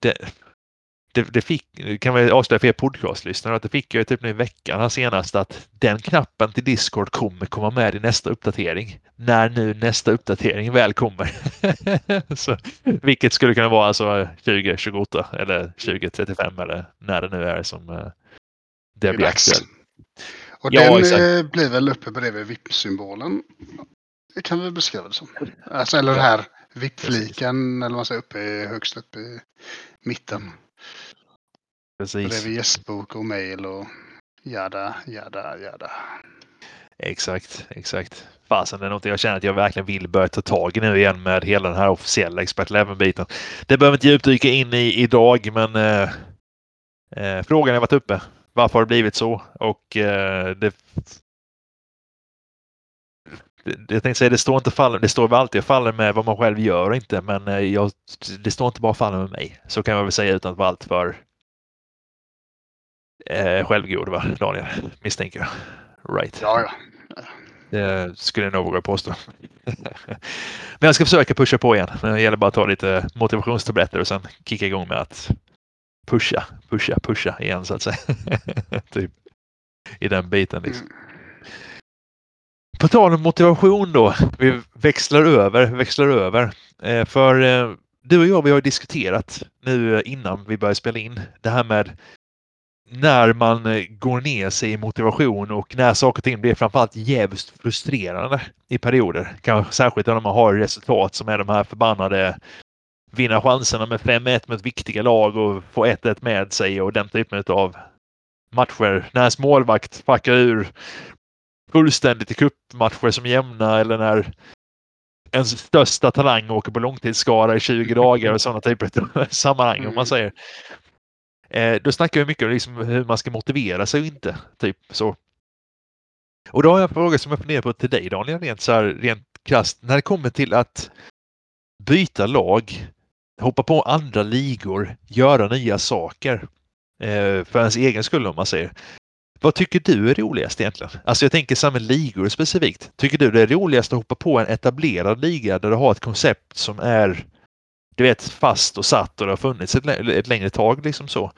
det, det, det fick, kan vi avslöja för er podcastlyssnare, att det fick jag typ nu i veckan senast att den knappen till Discord kommer komma med i nästa uppdatering. När nu nästa uppdatering väl kommer. så, vilket skulle kunna vara alltså 2028 eller 2035 eller när det nu är som uh, det blir aktuellt. Och ja, den exakt. Eh, blir väl uppe bredvid VIP-symbolen. Det kan vi beskriva det som. Alltså, eller det här VIP-fliken, eller vad man säger, uppe högst upp i mitten. Precis. Bredvid gästbok och mail och jada, jada, jada. Exakt, exakt. Fasen, det är något jag känner att jag verkligen vill börja ta tag i nu igen med hela den här officiella Expert Eleven-biten. Det behöver inte djupdyka in i idag, men eh, eh, frågan har varit uppe. Varför har det blivit så? Och eh, det jag tänkte säga, det står inte faller, det står alltid och faller med vad man själv gör och inte, men eh, jag, det står inte bara faller med mig. Så kan man väl säga utan att vara alltför eh, självgod, va, Daniel? Misstänker jag. Right. Ja, ja. Det skulle jag nog våga påstå. men jag ska försöka pusha på igen. Det gäller bara att ta lite motivationstabletter och sen kicka igång med att pusha, pusha, pusha igen så att säga. typ i den biten. Liksom. Mm. På tal om motivation då. Vi växlar över, växlar över. Eh, för eh, du och jag, vi har diskuterat nu innan vi började spela in det här med när man eh, går ner sig i motivation och när saker och ting blir framförallt jävligt frustrerande i perioder. Kanske särskilt när man har resultat som är de här förbannade vinna chanserna med 5-1 mot viktiga lag och få 1-1 med sig och den typen av matcher. När ens målvakt fuckar ur fullständigt i cupmatcher som jämna eller när ens största talang åker på långtidsskada i 20 dagar och sådana typer av sammanhang om man mm. säger. Eh, då snackar vi mycket om liksom hur man ska motivera sig och inte. Typ så. Och då har jag en fråga som jag funderar på till dig Daniel, rent, så här, rent krasst. När det kommer till att byta lag, hoppa på andra ligor, göra nya saker eh, för ens egen skull om man säger. Vad tycker du är roligast egentligen? Alltså jag tänker samma ligor specifikt. Tycker du det är roligast att hoppa på en etablerad liga där du har ett koncept som är du vet, fast och satt och det har funnits ett, ett längre tag liksom så?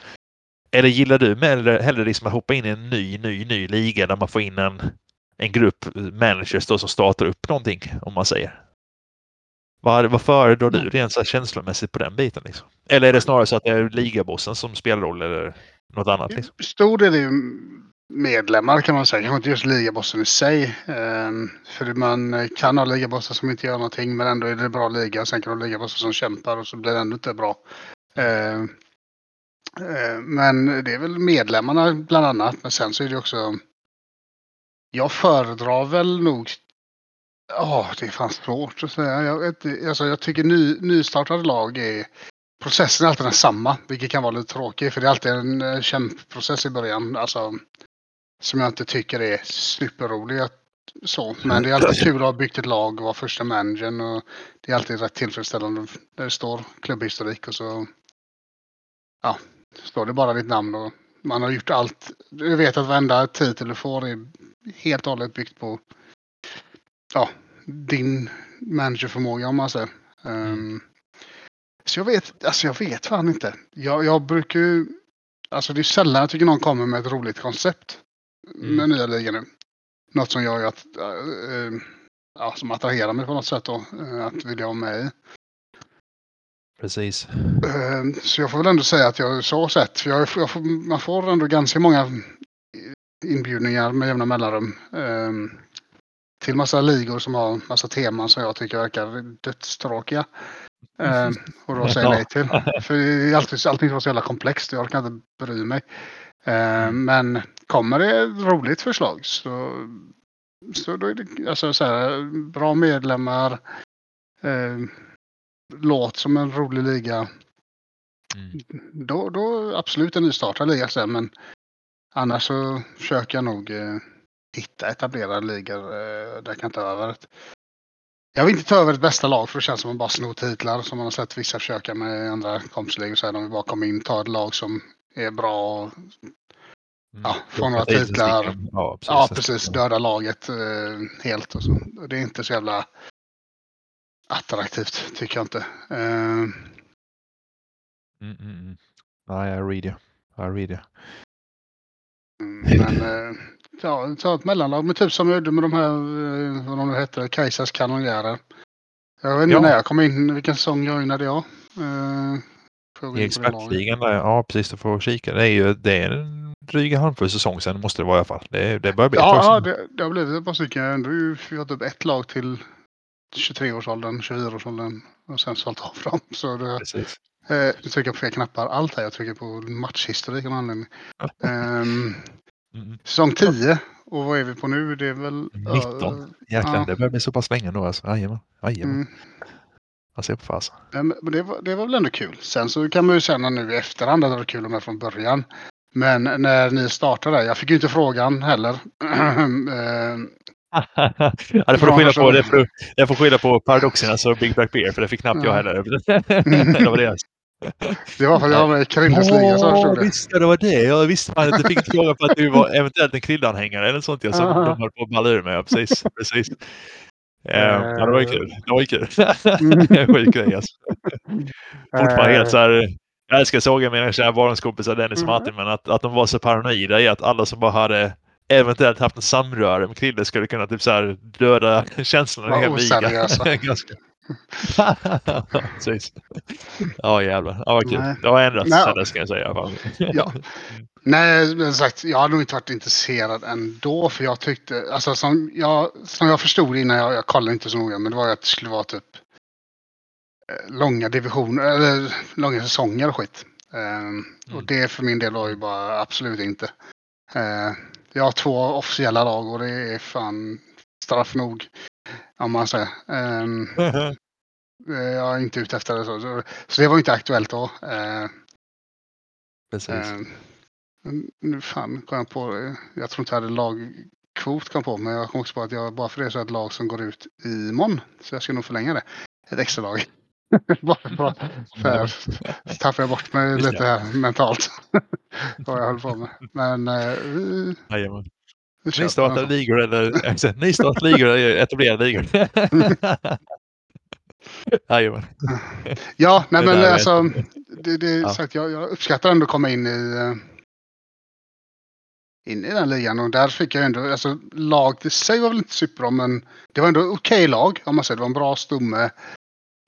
eller gillar du med, hellre liksom att hoppa in i en ny, ny, ny liga där man får in en, en grupp managers då som startar upp någonting, om man säger? Vad, vad föredrar du rent så känslomässigt på den biten? Liksom? Eller är det snarare så att det är ligabossen som spelar roll eller något annat? Liksom? Stor del är ju medlemmar kan man säga, kanske inte just ligabossen i sig. Ehm, för man kan ha ligabossar som inte gör någonting men ändå är det bra liga. Sen kan du ha ligabossar som kämpar och så blir det ändå inte bra. Ehm, ehm, men det är väl medlemmarna bland annat. Men sen så är det också jag föredrar väl nog Ja, oh, det är fan svårt att säga. Jag, vet, alltså, jag tycker ny, nystartade lag är processen är alltid densamma, vilket kan vara lite tråkigt för det är alltid en eh, kämpprocess i början. Alltså, som jag inte tycker är superrolig. Så. Men det är alltid kul att ha byggt ett lag och vara första managern. Och det är alltid rätt tillfredsställande när det står klubbhistorik och så ja, står det bara ditt namn och man har gjort allt. Du vet att varenda titel du får är helt och hållet byggt på ja, din managerförmåga om man säger. Um, så jag vet, alltså jag vet fan inte. Jag, jag brukar ju, alltså det är sällan jag tycker någon kommer med ett roligt koncept mm. med nya ligan nu. Något som gör att, äh, ja, som attraherar mig på något sätt då, äh, att vilja vara med i. Precis. Äh, så jag får väl ändå säga att jag så sett, för jag, jag får, man får ändå ganska många inbjudningar med jämna mellanrum. Ehm, till massa ligor som har massa teman som jag tycker verkar dödstråkiga. Eh, och då säger jag nej till. För det är alltid, allting så jävla komplext. Jag orkar inte bry mig. Eh, men kommer det ett roligt förslag så, så då är det alltså, så här, bra medlemmar. Eh, låt som en rolig liga. Mm. Då, då absolut en nystartad liga sen men annars så försöker jag nog eh, hitta etablerade ligor eh, där jag kan ta över ett. Jag vill inte ta över ett bästa lag för det känns som att man bara snor titlar som man har sett vissa försöka med andra kompisligor. Så här, de vill bara komma in, ta ett lag som är bra och ja, mm. få några titlar. Ja, precis. Ja, precis döda laget eh, helt och så. Det är inte så jävla attraktivt tycker jag inte. Uh... Mm, mm, mm. Nej, jag read you. I read you. Men eh, ja, ta ett mellanlag. Men typ som jag gjorde med de här, eh, vad de nu hette, Kajsas kanonjärer. Jag vet inte ja. när jag kom in, vilken säsong joinade jag? Eh, I expertligan där, ja precis, du får kika. Det är ju det är en dryg handfull säsong sen måste det vara i alla fall. Det, det börjar bli Ja, ja det, det har blivit ett par stycken. Jag har fått upp ett lag till 23-årsåldern, 24-årsåldern och sen sålt av dem. Så det, Precis. Eh, jag trycker på fel knappar. Allt här. Jag trycker på matchhistorik av anledning. um, Mm. Säsong 10. Och vad är vi på nu? Det är väl... 19. Uh, Jäklar, ja. det börjar bli så pass länge nu alltså. Jajamän. Jajamän. Mm. Jag ser på fasen. Men det var, det var väl ändå kul. Sen så kan man ju känna nu i efterhand att det var kul med från början. Men när ni startade, jag fick ju inte frågan heller. Eh, ja, det får du skylla på, det får, jag får skylla på Paradoxernas och Big Black Beer för det fick knappt ja. jag heller. det var det. Det var för att jag var med i Krilles liga så jag förstod det. Visst, det var det. Jag visste man inte fick fråga på att du var eventuellt en Krille-anhängare eller sånt. Jag, som de höll på att balla ur mig. Ja, precis. precis. Ja, det var ju kul. Det var ju kul. Sjuk grej alltså. Fortfarande helt så här. Jag älskar såga mina kära barndomskompisar Dennis och Martin, men att, att de var så paranoida i att alla som bara hade eventuellt haft en samröre med Krille skulle kunna typ så här döda känslorna en liga. Precis. Ja jävlar. Ja, vad kul. Det har ändrats sen dess kan jag säga. Ja. Nej, men sagt, jag har nog inte varit intresserad ändå. För jag tyckte, alltså som jag, som jag förstod innan, jag, jag kollade inte så noga, men det var att det skulle vara typ eh, långa divisioner, eller långa säsonger och skit. Um, mm. Och det för min del var ju bara absolut inte. Uh, jag har två officiella lag och det är fan straff nog. Om man säger. Um, jag är inte ute efter det. Så, så det var inte aktuellt då. Uh, Precis. Nu fan kom jag på Jag tror inte jag hade lagkvot kom på. Men jag kom också på att jag bara för det så är ett lag som går ut imorgon. Så jag ska nog förlänga det. Ett extra lag. bara för, för tappar jag bort mig lite här mentalt. Vad jag höll på med. Men Jajamän. Nystartade ligor eller nystartade ligor eller etablerade ligor. Jajamän. Ja, nej men alltså. Det, det, ja. sagt, jag, jag uppskattar ändå att komma in i, in i den ligan. Och där fick jag ändå, alltså laget i sig var väl inte superbra men det var ändå okej okay lag om man säger. Det var en bra stomme.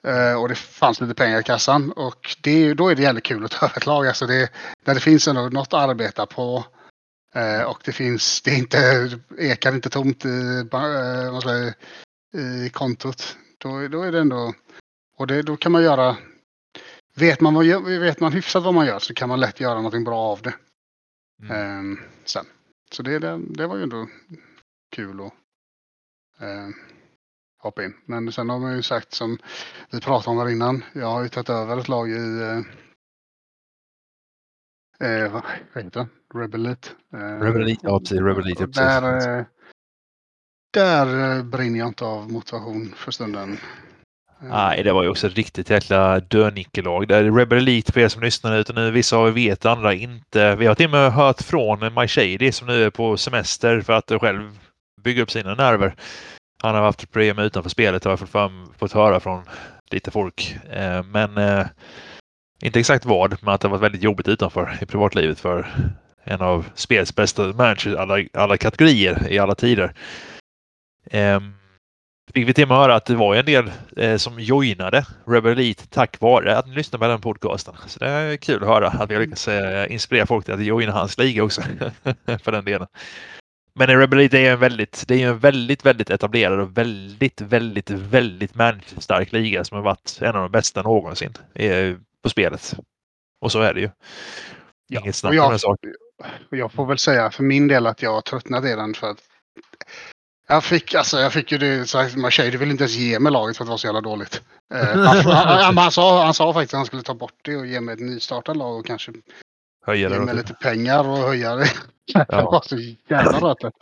Uh, och det fanns lite pengar i kassan. Och det, då är det jävligt kul att ta över ett lag. Alltså det, där det finns ändå något att arbeta på. Uh, och det finns, det är inte, ekar inte tomt i, vad säger, i kontot. Då, då är det ändå, och det, då kan man göra, vet man, vad, vet man hyfsat vad man gör så kan man lätt göra någonting bra av det. Mm. Um, sen. Så det, det, det, var ju ändå kul att uh, hoppa in. Men sen har man ju sagt som vi pratade om här innan. Jag har ju tagit över ett lag i uh, uh, vad heter det? Rebelit. Uh, Rebelit, ja precis. Rebelit, ja, precis. Där, där brinner jag inte av motivation för stunden. Nej, det var ju också ett riktigt jäkla dönickelag. Det är Rebel Elite för er som lyssnar utan nu vissa av er vet, andra inte. Vi har till och med hört från My Shady som nu är på semester för att själv bygga upp sina nerver. Han har haft problem utanför spelet har jag fått, fått höra från lite folk. Eh, men eh, inte exakt vad, men att det varit väldigt jobbigt utanför i privatlivet för en av spelets bästa managers i alla, alla kategorier i alla tider. Um, fick vi till och med höra att det var en del eh, som joinade Rebel Elite tack vare att ni lyssnade på den podcasten. Så det är kul att höra att vi har lyckats eh, inspirera folk till att joina hans liga också. för den delen. Men Rebel Elite är en väldigt, det är en väldigt, väldigt etablerad och väldigt, väldigt, väldigt stark liga som har varit en av de bästa någonsin eh, på spelet. Och så är det ju. Inget snack om den saken. Jag får väl säga för min del att jag har tröttnat i den för att jag fick, alltså, jag fick ju det, så Marseille ville inte ens ge mig laget för att det var så jävla dåligt. Eh, han, han, han, sa, han sa faktiskt att han skulle ta bort det och ge mig ett nystartat lag och kanske höja ge mig lite pengar och höja det. Ja. det var så jävla rötet.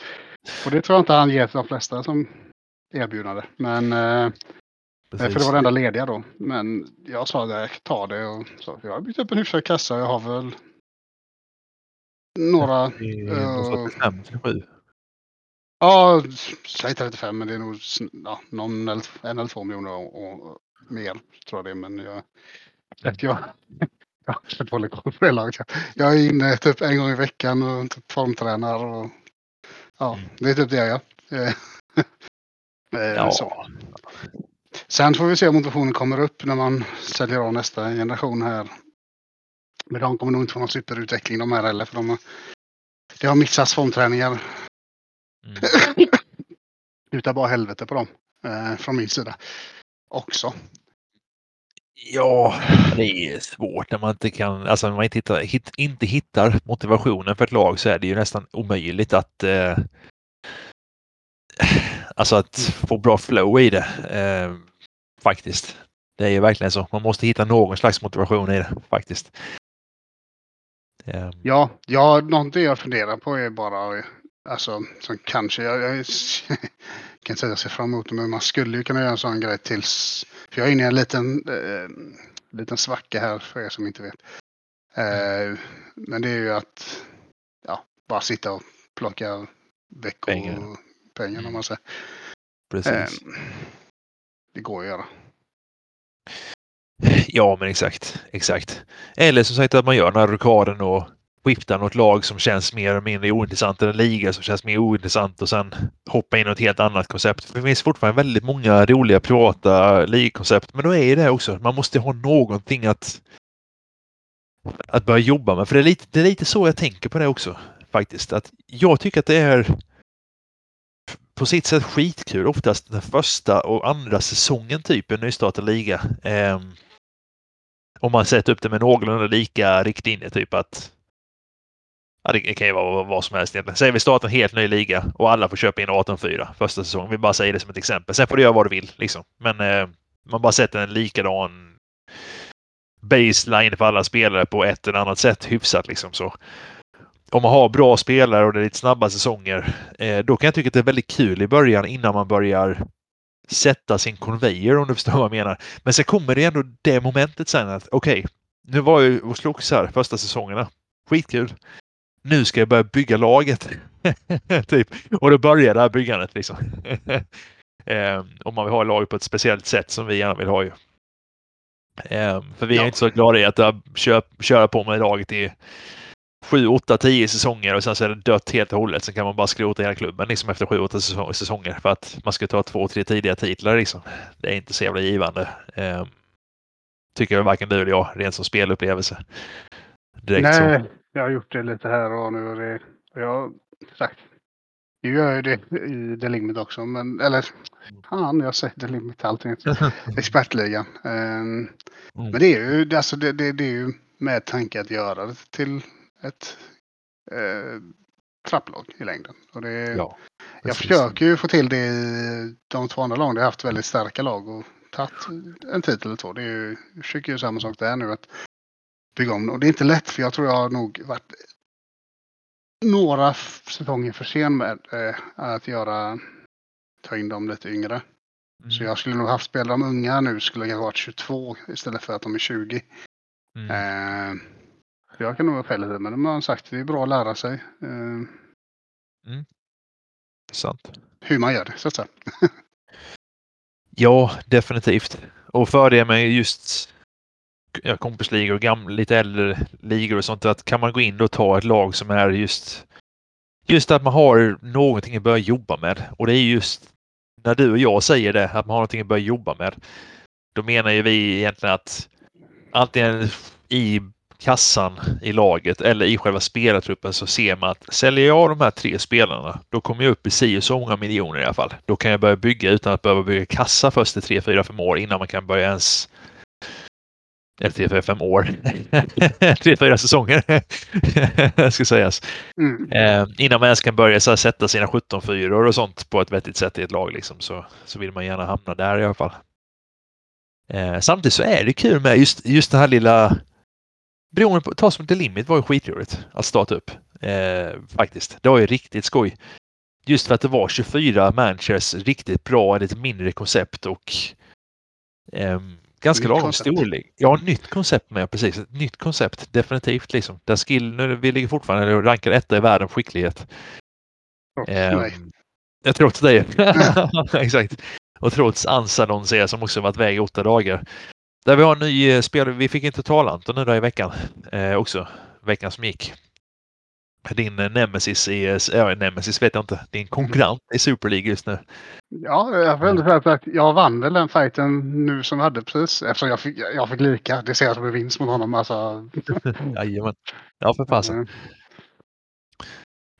Och det tror jag inte han ger till de flesta som erbjudande. Men eh, för det var det enda lediga då. Men jag sa att jag tar det och så. Jag har byggt upp en hyfsad kassa. Jag har väl några... Uh, 45, Ja, säg 35 men det är nog ja, någon eller, en eller två miljoner och, och mer tror jag det. Men jag, jag, jag, jag har inte dålig koll på det laget. Jag är inne typ en gång i veckan och typ formtränar. Och, ja, mm. det är typ det jag gör. Eh, ja. Så. Sen får vi se om motivationen kommer upp när man säljer av nästa generation här. Men de kommer nog inte få någon superutveckling de här heller. För de har, det har mixats formträningar Mm. Utav bara helvete på dem. Eh, från min sida. Också. Ja, det är svårt när man inte kan, alltså när man inte hittar, hit, inte hittar motivationen för ett lag så är det ju nästan omöjligt att eh, alltså att få bra flow i det. Eh, faktiskt. Det är ju verkligen så. Man måste hitta någon slags motivation i det faktiskt. Um. Ja, ja, någonting jag funderar på är bara Alltså, som kanske, jag, jag kan säga att jag ser fram emot det, men man skulle ju kunna göra en sån grej tills... För jag är inne i en liten, eh, liten svacka här för er som inte vet. Eh, men det är ju att ja, bara sitta och plocka veckopengen pengar, om man säger. Precis. Eh, det går att göra. Ja, men exakt. Exakt. Eller som sagt att man gör den här rockaden och skifta något lag som känns mer eller mindre ointressant eller en liga som känns mer ointressant och sen hoppa in i ett helt annat koncept. För det finns fortfarande väldigt många roliga privata ligkoncept, men då är det också man måste ha någonting att att börja jobba med. För det är lite, det är lite så jag tänker på det också faktiskt. Att jag tycker att det är på sitt sätt skitkul oftast den första och andra säsongen typ i en nystartad liga. Eh, om man sätter upp det med någorlunda lika riktlinjer, typ att Ja, det kan ju vara vad som helst egentligen. Säg vi startar en helt ny liga och alla får köpa in 18-4 första säsongen. Vi bara säger det som ett exempel. Sen får du göra vad du vill. Liksom. Men eh, man bara sätter en likadan baseline för alla spelare på ett eller annat sätt hyfsat. Liksom, så. Om man har bra spelare och det är lite snabba säsonger, eh, då kan jag tycka att det är väldigt kul i början innan man börjar sätta sin konvejer om du förstår vad jag menar. Men sen kommer det ändå det momentet sen att okej, okay, nu var jag och slogs här första säsongerna. Skitkul nu ska jag börja bygga laget. typ. Och då börjar det här byggandet. Liksom. eh, om man vill ha laget på ett speciellt sätt som vi gärna vill ha. Ju. Eh, för vi är ja. inte så glada i att köra på med laget i sju, åtta, tio säsonger och sen så är det dött helt och hållet. Sen kan man bara skrota hela klubben liksom efter sju, åtta säsonger för att man ska ta två, tre tidiga titlar. Liksom. Det är inte så jävla givande. Eh, tycker jag varken du eller jag, rent som spelupplevelse. Direkt Nej, så. jag har gjort det lite här och nu. Och det, jag sagt, nu gör jag det i The Limit också, men eller fan, jag säger The Limit allting. Expertligan. Um, mm. Men det är ju alltså det, det, det är ju med tanke att göra det till ett eh, trapplag i längden. Och det, ja, jag försöker ju få till det i de två andra lagen. Jag har haft väldigt starka lag och tagit en titel eller två. Det är ju, jag försöker ju samma sak där nu. Att bygga om. Och det är inte lätt för jag tror jag har nog varit några säsonger för sen med eh, att göra ta in dem lite yngre. Mm. Så jag skulle nog haft spelare de unga nu skulle jag ha varit 22 istället för att de är 20. Mm. Eh, jag kan nog vara fel men de har sagt att det är bra att lära sig. Eh, mm. Sant. Hur man gör det så att säga. ja, definitivt. Och fördelen med just ja, kompisligor och gamla, lite äldre ligor och sånt. Att kan man gå in och ta ett lag som är just just att man har någonting att börja jobba med. Och det är just när du och jag säger det, att man har någonting att börja jobba med. Då menar ju vi egentligen att antingen i kassan i laget eller i själva spelartruppen så ser man att säljer jag de här tre spelarna, då kommer jag upp i si så många miljoner i alla fall. Då kan jag börja bygga utan att behöva bygga kassa först i tre, fyra, fem år innan man kan börja ens eller tre, fyra, fem år. tre, fyra säsonger ska sägas. Mm. Eh, innan man ens kan börja så här, sätta sina 17 fyror och sånt på ett vettigt sätt i ett lag liksom, så, så vill man gärna hamna där i alla fall. Eh, samtidigt så är det kul med just, just det här lilla Beroende på, ta som The Limit var ju skitroligt att starta upp. Eh, faktiskt. Det var ju riktigt skoj. Just för att det var 24 managers, riktigt bra, lite mindre koncept och um, Ganska lagom storlek. Ja, nytt koncept med precis. Ett nytt koncept definitivt liksom. Där skill, nu, vi ligger fortfarande och rankar etta i världen på skicklighet. Trots eh. Jag trots dig. Exakt. Och trots Ansadon ser som också varit väg i åtta dagar. Där vi har en ny eh, spelare. Vi fick inte tala Anton nu då i veckan eh, också. Veckan som gick. Din eh, nemesis i, eh, ja, nemesis vet jag inte, din konkurrent i Super League just nu. Ja, jag får ändå säga att jag vann väl den fighten nu som hade precis eftersom jag fick, jag fick lika. Det ser jag som en vinst mot honom. Alltså. Jajamän. Ja, för fasen. Mm.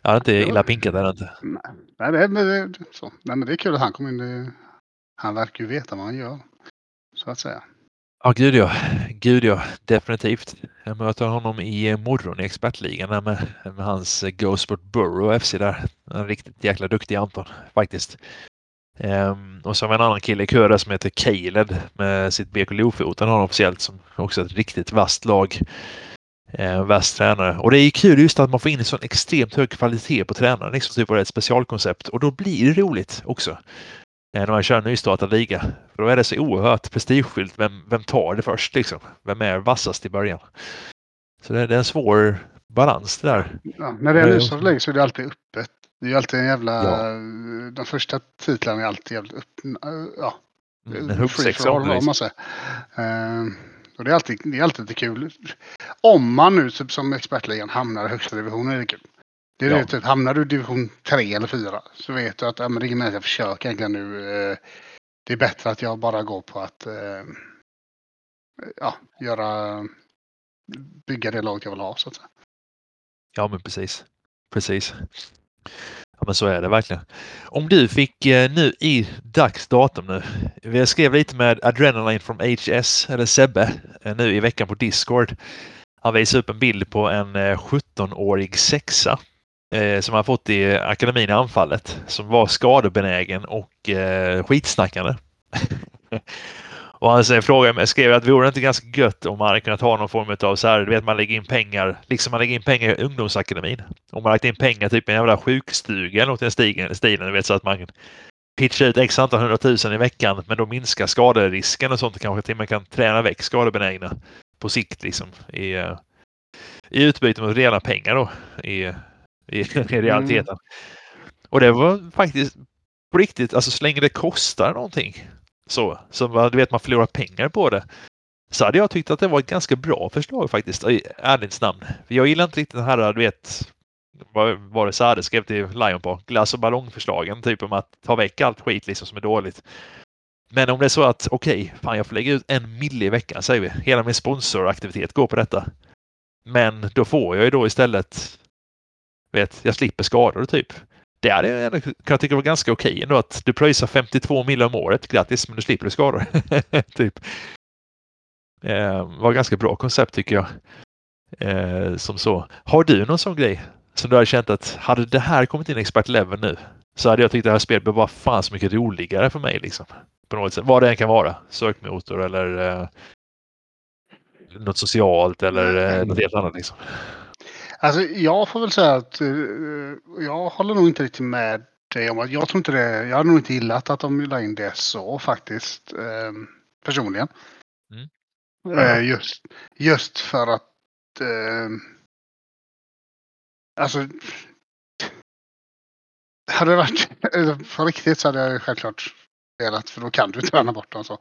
Ja, det är inte illa pinkat är det inte. Nej, det, men det, så. Nej, men det är kul att han kom in. Han verkar ju veta vad han gör. Så att säga. Ja, gud ja. Gud ja, definitivt. Jag möter honom i eh, morgon i expertligan med, med hans eh, Ghostport Borough FC där. En riktigt jäkla duktig Anton faktiskt. Um, och så har vi en annan kille i kören som heter Caleb med sitt BK Lofoten har han officiellt som också ett riktigt vasst lag. Eh, vass tränare. Och det är kul just att man får in en sån extremt hög kvalitet på tränaren. Liksom typ av ett specialkoncept och då blir det roligt också när man kör en nystartad liga. För då är det så oerhört prestigefyllt. Vem, vem tar det först liksom? Vem är vassast i början? Så det, det är en svår balans det där. Ja, när det är en nystartad liga så är det alltid öppet. Det är alltid en jävla... Ja. De första titlarna är alltid jävligt öppna. Ja. Mm, en huggsexa om man säger. Uh, och det är, alltid, det är alltid lite kul. Om man nu typ, som expertligan hamnar i högsta divisionen är det kul. Det är ja. det, typ, hamnar du i division 3 eller 4 så vet du att ja, men det är jag försöker egentligen nu. Eh, det är bättre att jag bara går på att eh, ja, göra, bygga det laget jag vill ha så att säga. Ja men precis. Precis. Ja men så är det verkligen. Om du fick eh, nu i dags datum nu. Vi skrev lite med Adrenaline from HS, eller Sebbe, nu i veckan på Discord. Han visade upp en bild på en 17-årig sexa eh, som han fått i akademin i anfallet som var skadebenägen och eh, skitsnackande. och han säger, frågade mig, skrev att vore det inte ganska gött om man hade kunnat ha någon form av så här, du vet man lägger in pengar, liksom man lägger in pengar i ungdomsakademin. Om man lagt in pengar typ i en jävla sjukstuga eller något i den stilen, stilen, du vet så att man pitchar ut x antal hundratusen i veckan men då minskar skaderisken och sånt kanske till och med kan träna väck skadebenägna på sikt liksom i, eh, i utbyte mot rena pengar då i i, i realiteten. Mm. Och det var faktiskt på riktigt, alltså så länge det kostar någonting så, så du vet man förlorar pengar på det så hade jag tyckt att det var ett ganska bra förslag faktiskt, i ärligt namn. Jag gillar inte riktigt den här, du vet, vad var det Sade skrev till Lion på? Glass och ballongförslagen, typ om att ta väck allt skit liksom som är dåligt. Men om det är så att okej, okay, fan jag får lägga ut en mille i veckan säger vi. Hela min sponsoraktivitet går på detta. Men då får jag ju då istället, vet, jag slipper skador typ. Det hade jag ändå kunnat tycka var ganska okej ändå att du pröjsar 52 mil om året. Grattis, men du slipper skador. typ. Eh, var ganska bra koncept tycker jag. Eh, som så. Har du någon sån grej som du har känt att hade det här kommit in i expert level nu så hade jag tyckt det här spelet var fan så mycket roligare för mig liksom. På något sätt. Vad det än kan vara. Sökmotor eller eh, något socialt eller eh, något helt annat liksom. Alltså jag får väl säga att uh, jag håller nog inte riktigt med dig om att jag tror inte det. Jag hade nog inte gillat att de la in det så faktiskt. Uh, personligen. Mm. Uh, just, just för att Alltså. Hade det varit på riktigt så hade jag självklart spelat för då kan du träna bort dem så.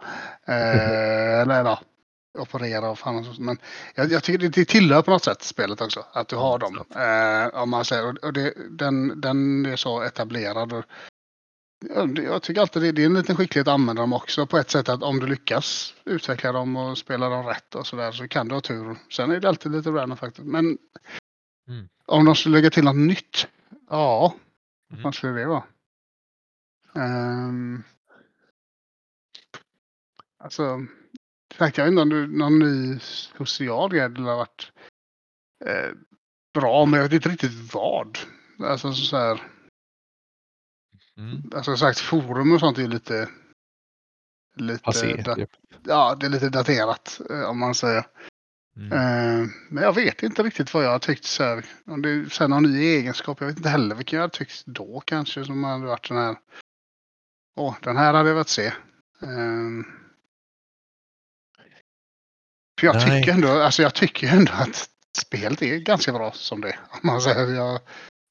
eller ja, operera och fan Men jag, jag tycker det tillhör på något sätt spelet också. Att du har dem. Eh, om man säger, och det, den, den är så etablerad. Och, jag tycker alltid det, det är en liten skicklighet att använda dem också på ett sätt att om du lyckas utveckla dem och spela dem rätt och sådär så kan du ha tur. Sen är det alltid lite random faktiskt. Men mm. om de skulle lägga till något nytt. Ja, mm. vad skulle det vara? Um, alltså Sagt, jag vet inte om du, någon ny social grej har varit eh, bra, men jag vet inte riktigt vad. Alltså så här. Mm. Alltså sagt forum och sånt är lite. Lite. Passé, da, yep. Ja, det är lite daterat eh, om man säger. Mm. Eh, men jag vet inte riktigt vad jag har tyckt så här. Om det sen någon ny egenskap. Jag vet inte heller vilken jag har tyckt då kanske som hade varit den här. Åh, den här hade jag velat se. Eh, för jag tycker, ändå, alltså jag tycker ändå att spelet är ganska bra som det Om man säger. Jag,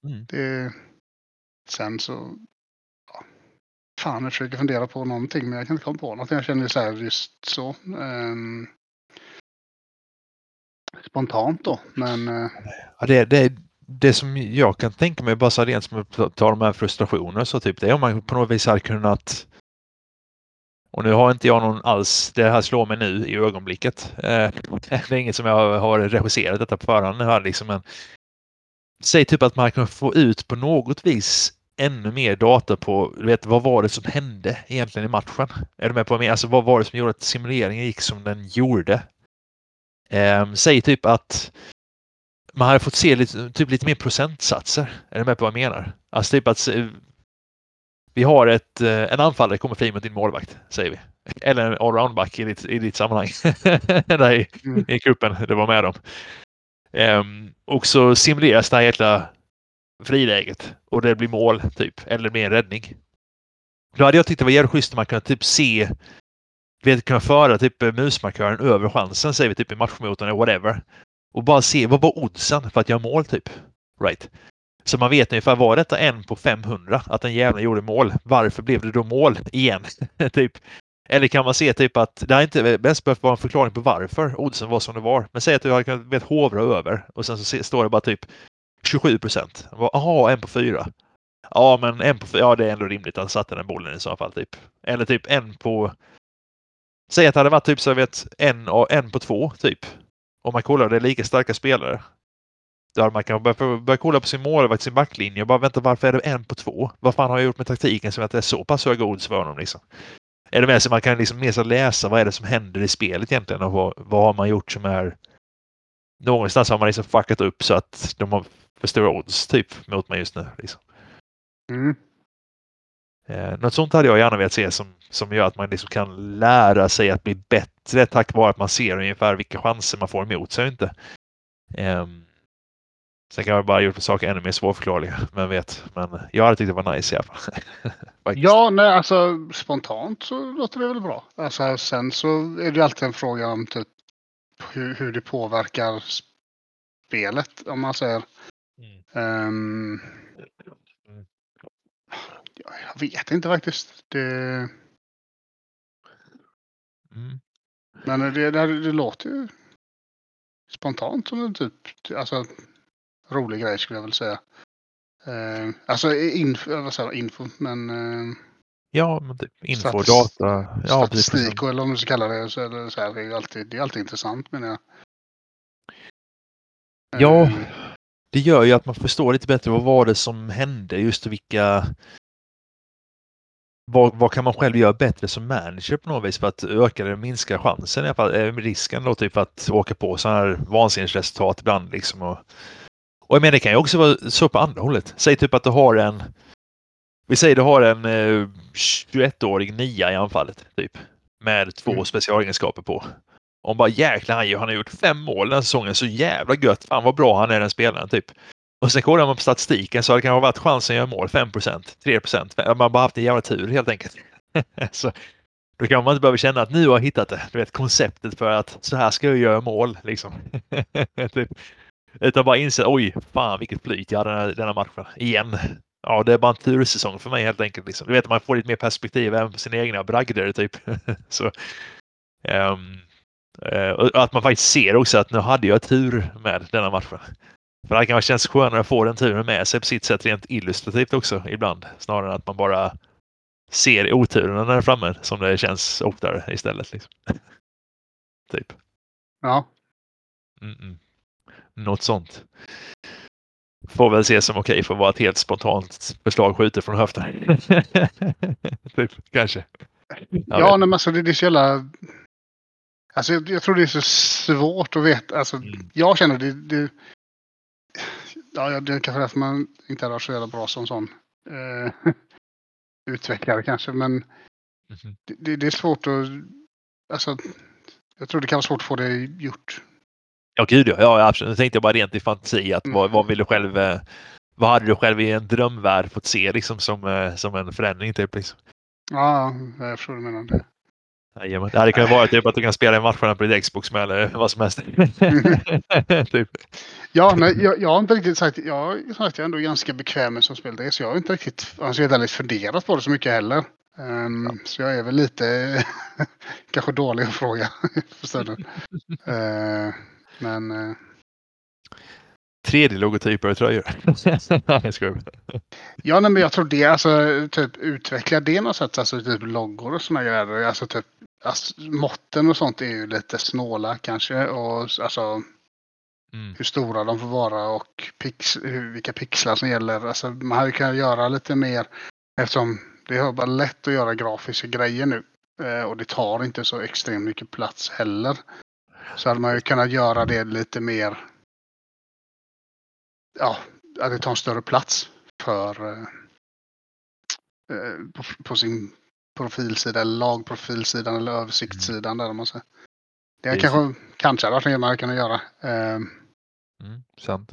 mm. det, sen så... Ja, fan, jag försöker fundera på någonting men jag kan inte komma på något. Jag känner så här just så. Um, spontant då, men... Uh, ja, det, det, det som jag kan tänka mig bara så rent som att ta de här frustrationerna så typ det är om man på något vis hade kunnat och nu har inte jag någon alls, det här slår mig nu i ögonblicket. Eh, det är inget som jag har regisserat detta på förhand nu här liksom. en, säg typ att man kan få ut på något vis ännu mer data på, vet, vad var det som hände egentligen i matchen? Är du med på mig? Alltså vad var det som gjorde att simuleringen gick som den gjorde? Eh, säg typ att man hade fått se lite, typ lite mer procentsatser. Är du med på vad jag menar? Alltså typ att vi har ett, eh, en anfallare kommer fri mot din målvakt, säger vi. Eller en allroundback i ditt, i ditt sammanhang. Där i, mm. i kuppen det var med dem. Um, och så simuleras det här jäkla friläget och det blir mål, typ. Eller en räddning. Då hade jag tyckt det var jävligt schysst om man kunde typ se vet, kunna föra typ musmarkören över chansen, säger vi typ i matchmotorn eller whatever. Och bara se, vad var oddsen för att göra mål typ? Right. Så man vet ungefär, var detta en på 500 att den jäveln gjorde mål? Varför blev det då mål igen? typ. Eller kan man se typ att det har inte bäst behövt vara en förklaring på varför oddsen var som det var. Men säg att du har kunnat vet, hovra över och sen så står det bara typ 27 procent. Jaha, en på fyra. Ja, men en på fyra, ja det är ändå rimligt att han satte den bollen i så fall. Typ. Eller typ en på... Säg att det hade varit typ så jag vet en, en på två typ. Om man kollar det är lika starka spelare. Där man kan börja, börja kolla på sin målvakt, sin backlinje och bara vänta varför är det en på två? Vad fan har jag gjort med taktiken som att det är så pass höga odds för honom liksom? Är det med sig man kan liksom mer så läsa vad är det som händer i spelet egentligen och vad, vad har man gjort som är någonstans har man liksom fuckat upp så att de har för stora odds typ mot mig just nu. Liksom. Mm. Eh, något sånt hade jag gärna velat se som, som gör att man liksom kan lära sig att bli bättre tack vare att man ser ungefär vilka chanser man får emot sig. Inte. Um, Sen kan jag bara gjort saker ännu mer svårförklarliga, men vet. Men jag hade tyckt det var nice i alla fall. ja, nej, alltså spontant så låter det väl bra. Alltså, sen så är det alltid en fråga om typ hur, hur det påverkar spelet, om man säger. Mm. Um, jag vet inte faktiskt. Det... Mm. Men det, det, det låter ju spontant som en typ, alltså rolig grej skulle jag väl säga. Eh, alltså info, vad säger info, men eh, Ja, men typ info, Statis- data. Ja, precis. statistik och eller om du ska kalla det så, eller så här, det är ju alltid, det är alltid intressant menar jag. Ja, Eh, det gör ju att man förstår lite bättre vad var det som hände, just vilka... Vad, vad kan man själv göra bättre som manager på något vis för att öka eller minska chansen, i alla fall, eh, risken då typ att åka på sådana här vansinnesresultat ibland liksom. Och, och jag menar, det kan ju också vara så på andra hållet. Säg typ att du har en... Vi säger du har en eh, 21-årig nia i anfallet, typ. Med två Mm. specialegenskaper på. Om bara jäklar han, han har gjort fem mål den här säsongen, så jävla gött. Fan vad bra han är den spelaren typ. Och sen kollar man på statistiken så har det kanske varit chansen att göra mål 5 3 Man har bara haft en jävla tur helt enkelt. så, då kan man inte behöva känna att nu har jag hittat det. Du vet konceptet för att så här ska jag göra mål liksom. typ. Utan bara inse oj, fan vilket flyt jag hade den här, den här matchen. Igen. Ja, det är bara en tursäsong för mig helt enkelt. Liksom. Du vet, man får lite mer perspektiv även på sina egna bragder typ. så, eh, och att man faktiskt ser också att nu hade jag tur med denna matchen. För det kan kännas skönare att få den turen med sig på sitt sätt rent illustrativt också ibland. Snarare än att man bara ser oturen när den är framme som det känns oftare istället. Liksom. typ. ja, Mm -mm. Något sånt. Får väl ses som okej för att vara ett helt spontant förslag skjutet från höften. typ, kanske. Jag ja men alltså det, det är så jävla... Alltså jag, jag tror det är så svårt att veta. Alltså, Mm. Jag känner det, det... Ja, det är kanske därför man inte är så jävla bra som sån eh, utvecklare kanske. Men Mhm. det, det, det är svårt att... Alltså, jag tror det kan vara svårt att få det gjort. Ja, gud ja. ja absolut. Nu tänkte jag bara rent i fantasi. Att vad, Mm. vad vill du själv... eh, Vad hade du själv i en drömvärld fått se liksom som, eh, som en förändring? Typ, liksom? Ja, jag förstår vad du menar. Det. Jajamän. Det hade kunnat vara typ att du kan spela en matcherna på ditt Xbox med eller vad som helst. typ. Ja, nej, jag, jag har inte riktigt sagt... Jag, sagt, jag är ändå ganska bekväm med som spel det. Så jag har inte riktigt om jag funderat på det så mycket heller. Ehm, Så jag är väl lite kanske dålig att fråga för stunden. Eh, men eh, 3D-logotyper och tröjor. Nej, jag skojar. ja, nej, men jag tror det, alltså typ utveckla det något sätt, alltså typ loggor och sådana grejer. Alltså typ alltså, måtten och sånt är ju lite snåla kanske. Och alltså Mm. hur stora de får vara och pix, hur, vilka pixlar som gäller. Alltså, man hade kunnat göra lite mer eftersom det är bara lätt att göra grafiska grejer nu. Eh, och det tar inte så extremt mycket plats heller. Så hade man ju kunnat göra det lite mer. Ja, att det tar en större plats för eh, eh, på, på sin profilsida eller lagprofilsidan eller översiktssidan där man säger. Det Precis. kanske, kanske hade varit mer man hade kunnat göra. Eh, Mm, sant.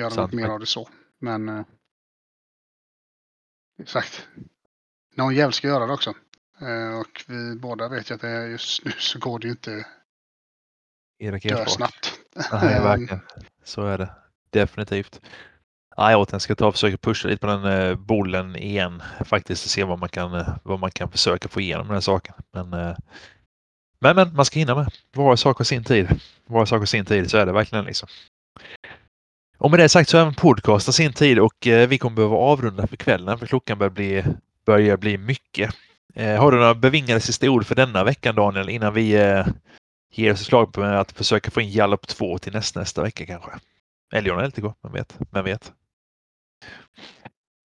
göra Sant något mer av det så. Men eh, exakt. Någon jävel ska göra det också. Eh, och vi båda vet ju att det är just nu så går det ju inte Erik dö Ersbach. snabbt. Nej, Ehm, verkligen. Så är det. Definitivt. Ja, jag återigen ska ta och försöka pusha lite på den eh, bollen igen faktiskt och se vad man kan, eh, vad man kan försöka få igenom den här saken. Men, eh, men, men man ska hinna med. Var sak har sin tid. Var sak har sin tid, så är det verkligen liksom. Och med det sagt så har även podcasten sin tid och eh, vi kommer behöva avrunda för kvällen för klockan börjar bli, börjar bli mycket. Har du några bevingade sista ord för denna veckan Daniel innan vi ger oss slag på att försöka få in Jallup 2 till nästa, nästa vecka kanske? Eller John LTK, vem vet? Vem vet?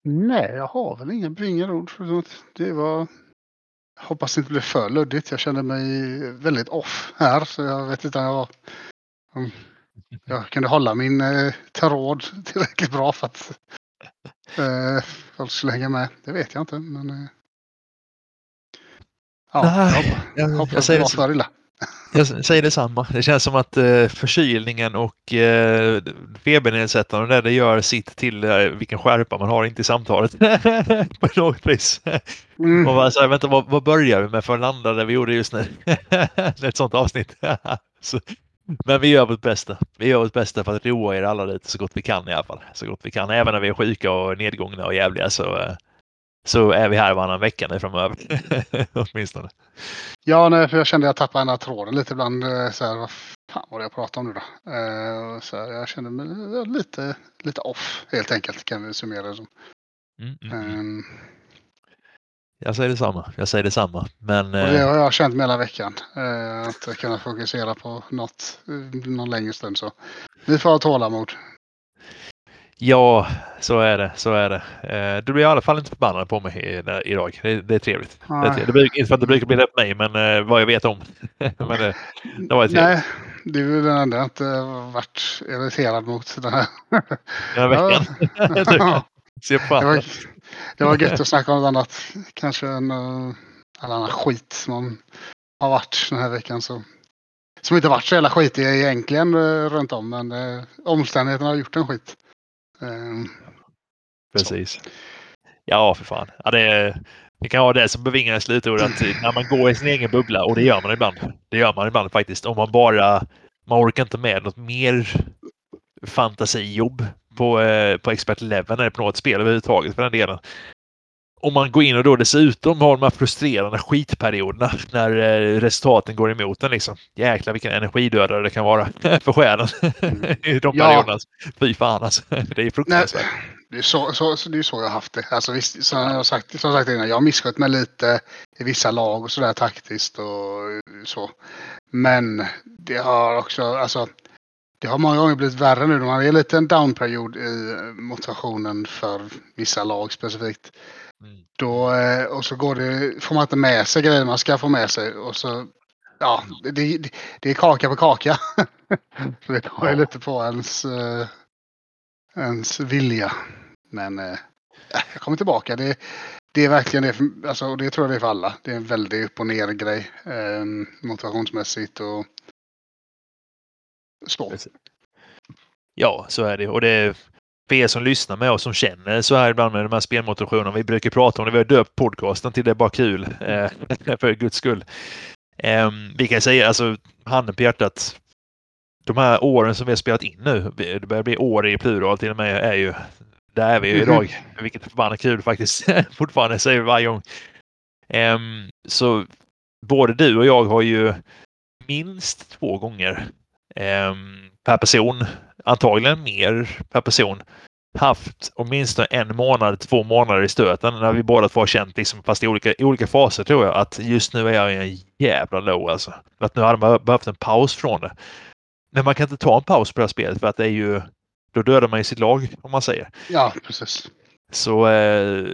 Nej, jag har väl inga bringade ord. Det var... Jag hoppas det inte blir för luddigt. Jag kände mig väldigt off här. Så jag vet inte om jag, om jag kunde hålla min eh, tråd tillräckligt bra för att eh, folk skulle hänga med. Det vet jag inte. Men, eh, ja, Nej, jag, jag- jag jag hoppas det säger var det- för illa. Jag säger detsamma. Det känns som att eh, förkylningen och eh, febernedsättande och det, gör sitt till eh, vilken skärpa man har inte i samtalet. på något vis. Mm. Och bara så här, vänta, vad, vad börjar vi med för att landa där vi gjorde just nu? ett sånt avsnitt. så, men vi gör vårt bästa. Vi gör vårt bästa för att roa er alla lite så gott vi kan i alla fall. Så gott vi kan. Även när vi är sjuka och nedgångna och jävliga så, så är vi här varannan vecka nu framöver. Åtminstone. Ja, nej, för jag kände att jag tappade den här tråden lite ibland. eh, Så här, vad fan var det jag pratade om nu då? Eh, Så här, jag kände mig lite, lite off helt enkelt kan vi summera det som. Mm, mm. Ehm, Jag säger detsamma. Jag säger detsamma. Men Och det eh, har jag känt med hela veckan. eh, Att kunna fokusera på något eh, någon längre stund. Så vi får ha tålamod. Ja, så är det. Så är det. Eh, Du blir i alla fall inte förbannad på mig idag. Det, det är trevligt. Det, är trevligt. det brukar, inte för att det brukar bli det på mig, men eh, vad jag vet om. men det, det var trevligt. Nej, det är den enda jag inte varit irriterad mot. Den här. Den här veckan. Ja. Se på Det var, det var gött att snacka om något annat. Kanske en uh, all annan skit som har varit den här veckan. Så, som inte varit så jävla skitig egentligen uh, runt om. Men uh, omständigheterna har gjort en skit. Ehm, Precis. Ja, för fan. Ja, det, det kan vara det som bevingar slutord att när man går i sin egen bubbla, och det gör man ibland. Det gör man ibland faktiskt. Om man bara, man orkar inte med något mer fantasijobb på, eh, på expert level eller på något spel överhuvudtaget för den delen. Om man går in och då dessutom har de här frustrerande skitperioderna när eh, resultaten går emot en liksom. Jäklar vilken energidödare det kan vara för själen i de Ja. perioderna. Fy fan alltså. Det är nej, fruktansvärt. det, är så, så, det är så jag har haft det. Alltså, visst, som jag har sagt, som sagt innan, jag har misskött mig lite i vissa lag och sådär taktiskt och så. Men det har också, alltså det har många gånger blivit värre nu. Man är lite en downperiod i motivationen för vissa lag specifikt. Då, eh, och så går det, får man inte med sig grejer man ska få med sig. Och så, ja, det, det, det är kaka på kaka. så det beror ju Ja. lite på ens, eh, ens vilja. Men eh, ja, jag kommer tillbaka. Det, det är verkligen det, för, alltså, och det tror jag det är för alla. Det är en väldigt upp och ner grej eh, motivationsmässigt och så. Ja, så är det. Och det för er som lyssnar med oss som känner så här ibland med de här spelmotivationerna. Vi brukar prata om det. Vi har döpt podcasten till Det är bara kul. Eh, för guds skull. Eh, vi kan säga, alltså handen på hjärtat. De här åren som vi har spelat in nu, det börjar bli år i plural till och med, är ju där är vi ju idag. Vilket är förbannat kul faktiskt. Fortfarande säger vi varje gång. Ehm, så både du och jag har ju minst två gånger ehm, per person, antagligen mer per person, haft åtminstone en månad, två månader i stöten när vi båda två har känt, liksom, fast i olika, i olika faser tror jag, att just nu är jag i en jävla low alltså. Att nu hade man behövt en paus från det. Men man kan inte ta en paus på det här spelet för att det är ju, då dödar man ju sitt lag om man säger. Ja, precis. Så eh,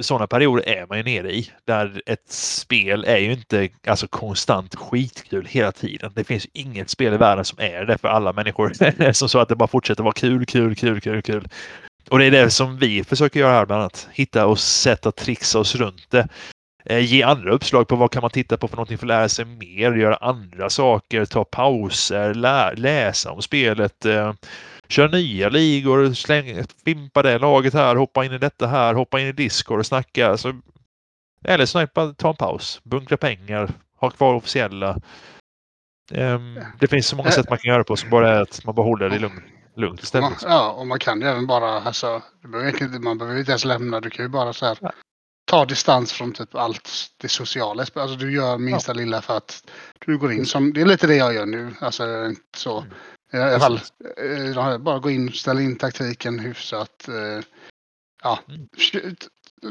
sådana perioder är man ju nere i. Där ett spel är ju inte alltså, konstant skitkul hela tiden. Det finns inget spel i världen som är det för alla människor. som så att det bara fortsätter vara kul, kul, kul, kul, kul. Och det är det som vi försöker göra här bland annat. Hitta och sätta trixa oss runt det. Eh, ge andra uppslag på vad kan man titta på för någonting för att lära sig mer, göra andra saker, ta pauser, lä läsa om spelet. Eh, Eh, Kör nya ligor, släng, fimpa det laget här, hoppa in i detta här, hoppa in i Discord och snacka. Så, eller snipa, ta en paus, bunkra pengar, ha kvar officiella. Ehm, det finns så många sätt man kan göra på som bara är att man bara håller det lugnt, lugnt Man, istället. ja, och man kan ju även bara, alltså, behöver man behöver inte ens lämna, du kan ju bara så här, Ja. ta distans från typ allt det sociala. Alltså du gör minsta lilla för att du går in som, det är lite det jag gör nu. Alltså så. I alla fall, bara gå in, ställa in taktiken hyfsat. eh, Ja, Mm.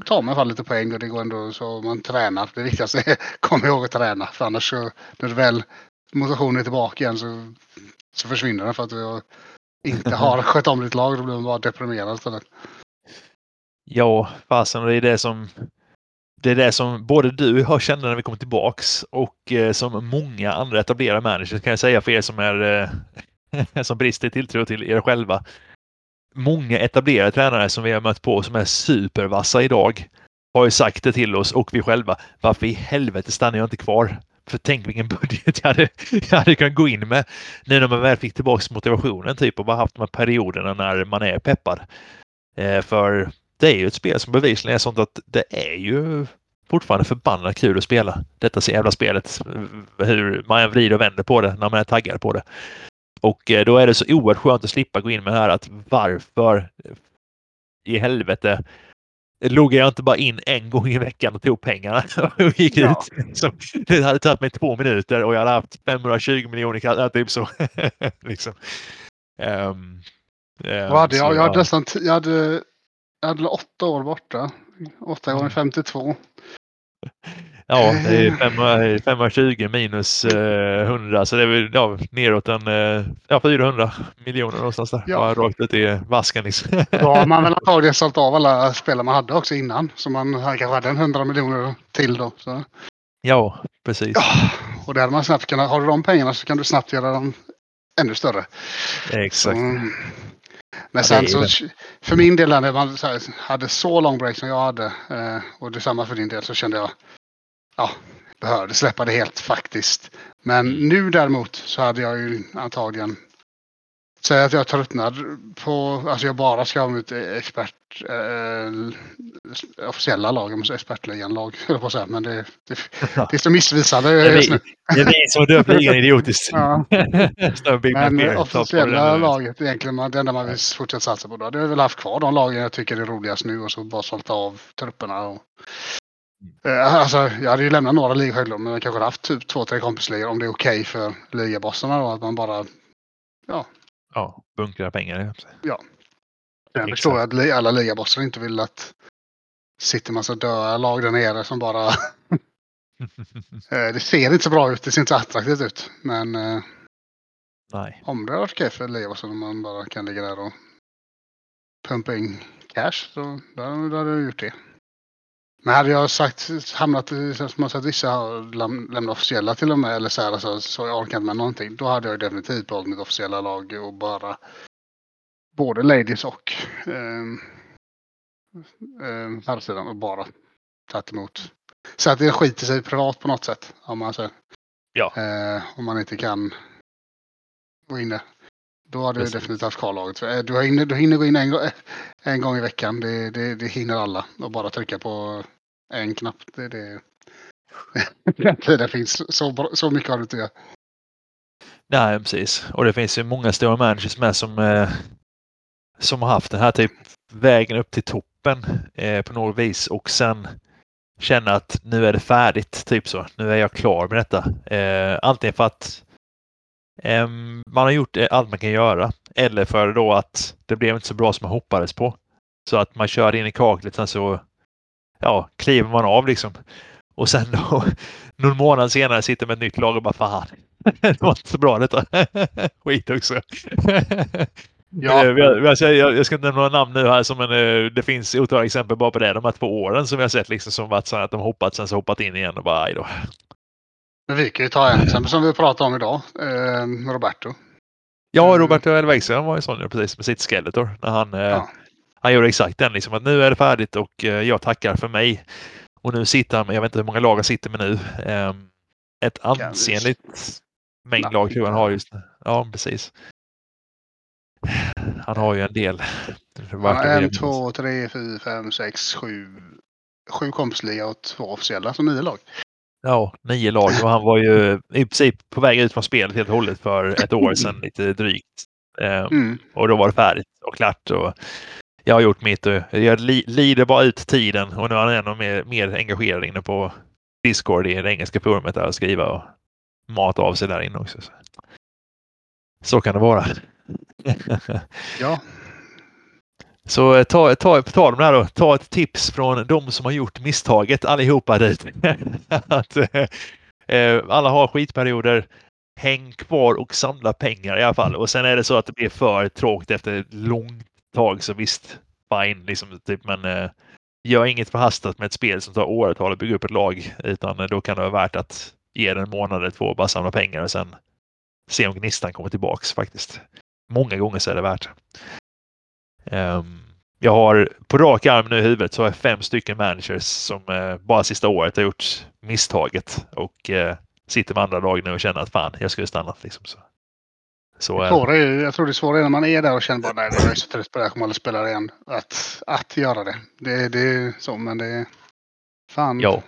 ta alla fall lite poäng och det går ändå så man tränar. Det viktigaste är kom ihåg att träna för annars så när du väl motivationen är tillbaka igen så, så försvinner den för att du inte har skött om ditt lag. Då blir man bara deprimerad istället. Ja, fasen, det är det som det är det som både du och jag känner när vi kommer tillbaks och eh, som många andra etablerade managers kan jag säga för er som är eh, som brister i tilltro till er själva. Många etablerade tränare som vi har mött på som är supervassa idag har ju sagt det till oss och vi själva. Varför i helvete stannar jag inte kvar? För tänk vilken budget jag hade, jag hade kunnat gå in med nu när man väl fick tillbaka motivationen typ och bara haft de här perioderna när man är peppad. Eh, för det är ju ett spel som bevisligen är sånt att det är ju fortfarande förbannat kul att spela detta jävla spelet. Hur man än vrider och vänder på det när man är taggad på det. Och eh, då är det så oerhört skönt att slippa gå in med det här att varför i helvete loggade jag inte bara in en gång i veckan och tog pengarna och gick Ja. ut. Så det hade tagit mig två minuter och jag hade haft 520 miljoner kronor. Typ så. liksom. Ehm, Vad hade jag? så, Jag hade nästan jag hade, jag hade åtta år borta. Åtta Mm. gånger 52. Ja, det är 500 520 minus eh, 100 så det är väl ja, neråt en eh, ja, 400 miljoner någonstans där. Ja. Bara rakt ut i vasken liksom. Då har man väl antagligen sålt av alla spelare man hade också innan. Så man kanske hade en 100 miljoner till då. Så. ja, precis. Ja, och där hade man snabbt kunnat, har du de pengarna så kan du snabbt göra dem ännu större. Exakt. Så, men det sen så, för min del när man hade så lång break som jag hade eh, och detsamma för din del så kände jag ja, behövde släppa det helt faktiskt. Men nu däremot så hade jag ju antagligen Säg att jag tröttnar på, alltså jag bara ska ha mitt expert, eh, officiella lag, expertligan-lag, höll att säga, men det, det, det är så missvisande Det är är som har döpt ligan idiotiskt. Ja. Men officiella laget egentligen, det enda man vill fortsätta satsa på då. Det har väl haft kvar de lagen jag tycker är roligast nu och så bara sålt av trupperna. Och, alltså, jag hade ju lämnat några ligor själv men jag kanske hade haft typ två, tre kompisligor om det är okej för ligabossarna då. Att man bara, Ja, bunkra pengar. jag Exakt. förstår jag att alla ligabossar inte vill att sitter massa döda lag där nere som bara, eh, det ser inte så bra ut, det ser inte så attraktivt ut. Men eh, Nej. om det hade varit okej för ligabossarna om man bara kan ligga där och pumpa in cash så då, då hade jag gjort det. Men hade jag sagt, hamnat i, som man sagt, vissa har läm, lämnat officiella till och med, eller så här, alltså, så jag orkar inte med någonting. Då hade jag definitivt behållit mitt officiella lag och bara både ladies och herrsidan och bara tagit emot. Så att det skiter sig privat på något sätt. Om man, säger. Ja. Eh, om man inte kan gå in där. Då hade Precis. definitivt haft kvar laget. Eh, Du, hinner, du hinner gå in en, gång- en gång i veckan. Det, det, det hinner alla. Och bara trycka på en knapp. Det, det, det finns så, så mycket har du inte göra. Nej, precis. Och det finns ju många stora managers med som, eh, som har haft den här typ vägen upp till toppen eh, på något vis och sen känner att nu är det färdigt, typ så. Nu är jag klar med detta. Eh, antingen för att man har gjort eh, allt man kan göra eller för då att det blev inte så bra som man hoppades på. Så att man kör in i kaklet sen så ja, kliver man av liksom. Och sen då någon månad senare sitter med ett nytt lag och bara fan, det var inte så bra detta. Skit också. Ja. Eh, jag, jag ska inte nämna några namn nu här, som en, eh, det finns otaliga exempel bara på det. De här två åren som vi har sett liksom, som varit så att de hoppat sen så hoppat in igen och bara aj då. Men vi kan ju ta en som vi pratade om idag. Eh, Roberto. Ja. Roberto Elvegsen var ju sån precis med sitt Skeletor. När han, eh, Ja. han gjorde exakt den liksom att nu är det färdigt och eh, jag tackar för mig. Och nu sitter han jag vet inte hur många lag han sitter med nu. Eh, ett ansenligt mängd lag tror jag han har just nu. Ja, precis. Han har ju en del. Verkar en, två, tre, fyra, fem, sex, sju. Sju kompisliga och två officiella. Så nio lag. Ja, nio lag och han var ju i princip på väg ut från spelet helt och hållet för ett år sedan lite drygt. Eh, Mm. och då var det färdigt och klart. Och jag har gjort mitt och jag li, lider bara ut tiden och nu är han ännu mer, mer engagerad inne på Discord i det engelska forumet där och skriva och mata av sig där inne också. Så, så kan det vara. Ja, Så eh, ta, ta, på tal om det här då, ta ett tips från de som har gjort misstaget allihopa dit. att, eh, eh, alla har skitperioder. Häng kvar och samla pengar i alla fall. Och sen är det så att det blir för tråkigt efter ett långt tag så visst, fine. Liksom, typ, men eh, gör inget förhastat med ett spel som tar åratal att bygga upp ett lag. Utan eh, då kan det vara värt att ge det en månad eller två och bara samla pengar och sen se om gnistan kommer tillbaks faktiskt. Många gånger så är det värt. Ehm, jag har på rak arm nu i huvudet så har jag fem stycken managers som eh, bara sista året har gjort misstaget och eh, sitter med andra lag nu och känner att fan, jag skulle stannat liksom. Så, så det eh, svåra är, ju- jag tror det svåra är när man är där och känner bara nej, jag är så trött på det här, jag kommer aldrig spela det igen. Att, att göra det. det. Det är så, men det är... Fan. ja,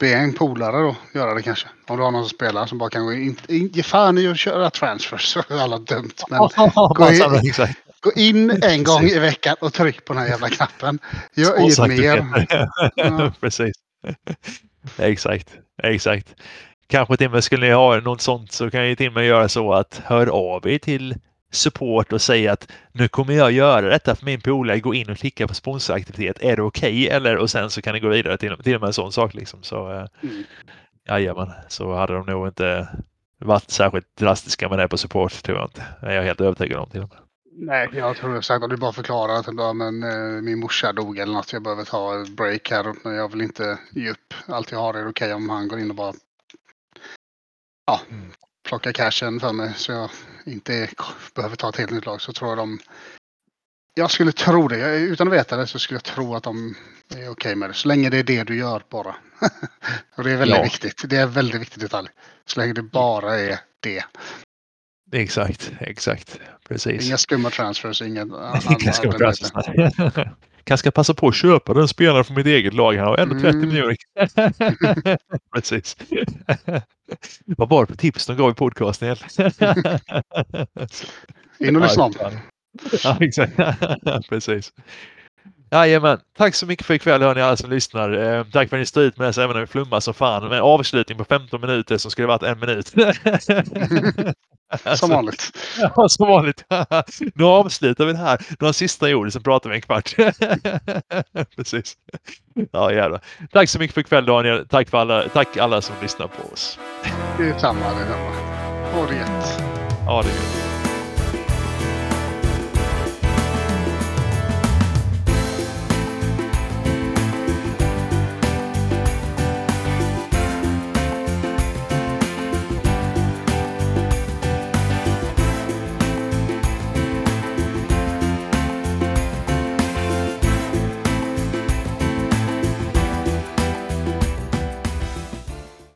Be en polare då göra det kanske. Om du har någon som spelar som bara kan gå in. ge fan i att köra transfers. Så är alla dumt. Men gå in-. Gå in en gång i veckan och tryck på den här jävla knappen. Gör inget mer. Ja. Precis. exakt, exakt. Kanske till och med skulle ni ha något sånt så kan jag till och med göra så att hör av er till support och säga att nu kommer jag göra detta för min polare. Gå in och klicka på sponsoraktivitet. Är det okej? Okay? Eller och sen så kan ni gå vidare till, till och med en sån sak liksom. Så eh, mm. jajamän, så hade de nog inte varit särskilt drastiska med det på support tror jag inte. Det är jag helt övertygad om till och med. Nej, jag tror säkert att du bara förklarar att men, eh, min morsa dog eller något. Jag behöver ta ett break här. Men jag vill inte ge upp. Allt jag har är okej okay om han går in och bara ja, mm. plockar cashen för mig. Så jag inte behöver ta ett helt nytt lag. Så tror jag de jag skulle tro det. Utan att veta det så skulle jag tro att de är okej okay med det. Så länge det är det du gör bara. och det är väldigt ja. viktigt. Det är väldigt viktig detalj. Så länge det bara är det. Exakt, exakt. Precis. Inga skumma transfers, skumma transfers. Kanske ska passa på att köpa den spelaren från mitt eget lag. Han har ändå 30 mm. miljoner. Precis. Vad var det för tips de gav i podcasten? In och lyssna om. Ja, exakt. Precis. Jajamän. Tack så mycket för ikväll hörni alla som lyssnar. Eh, tack för att ni står ut med oss även när vi flummar som fan. Med avslutning på 15 minuter som skulle varit en minut. som vanligt. Ja, som vanligt. nu avslutar vi det här. Några sista ord, sen pratar vi en kvart. Precis. Ja, jävlar. Tack så mycket för ikväll Daniel. Tack, för alla, tack alla som lyssnar på oss. Det är samma. Det är samma. Ha det gött. Ja, det är gött.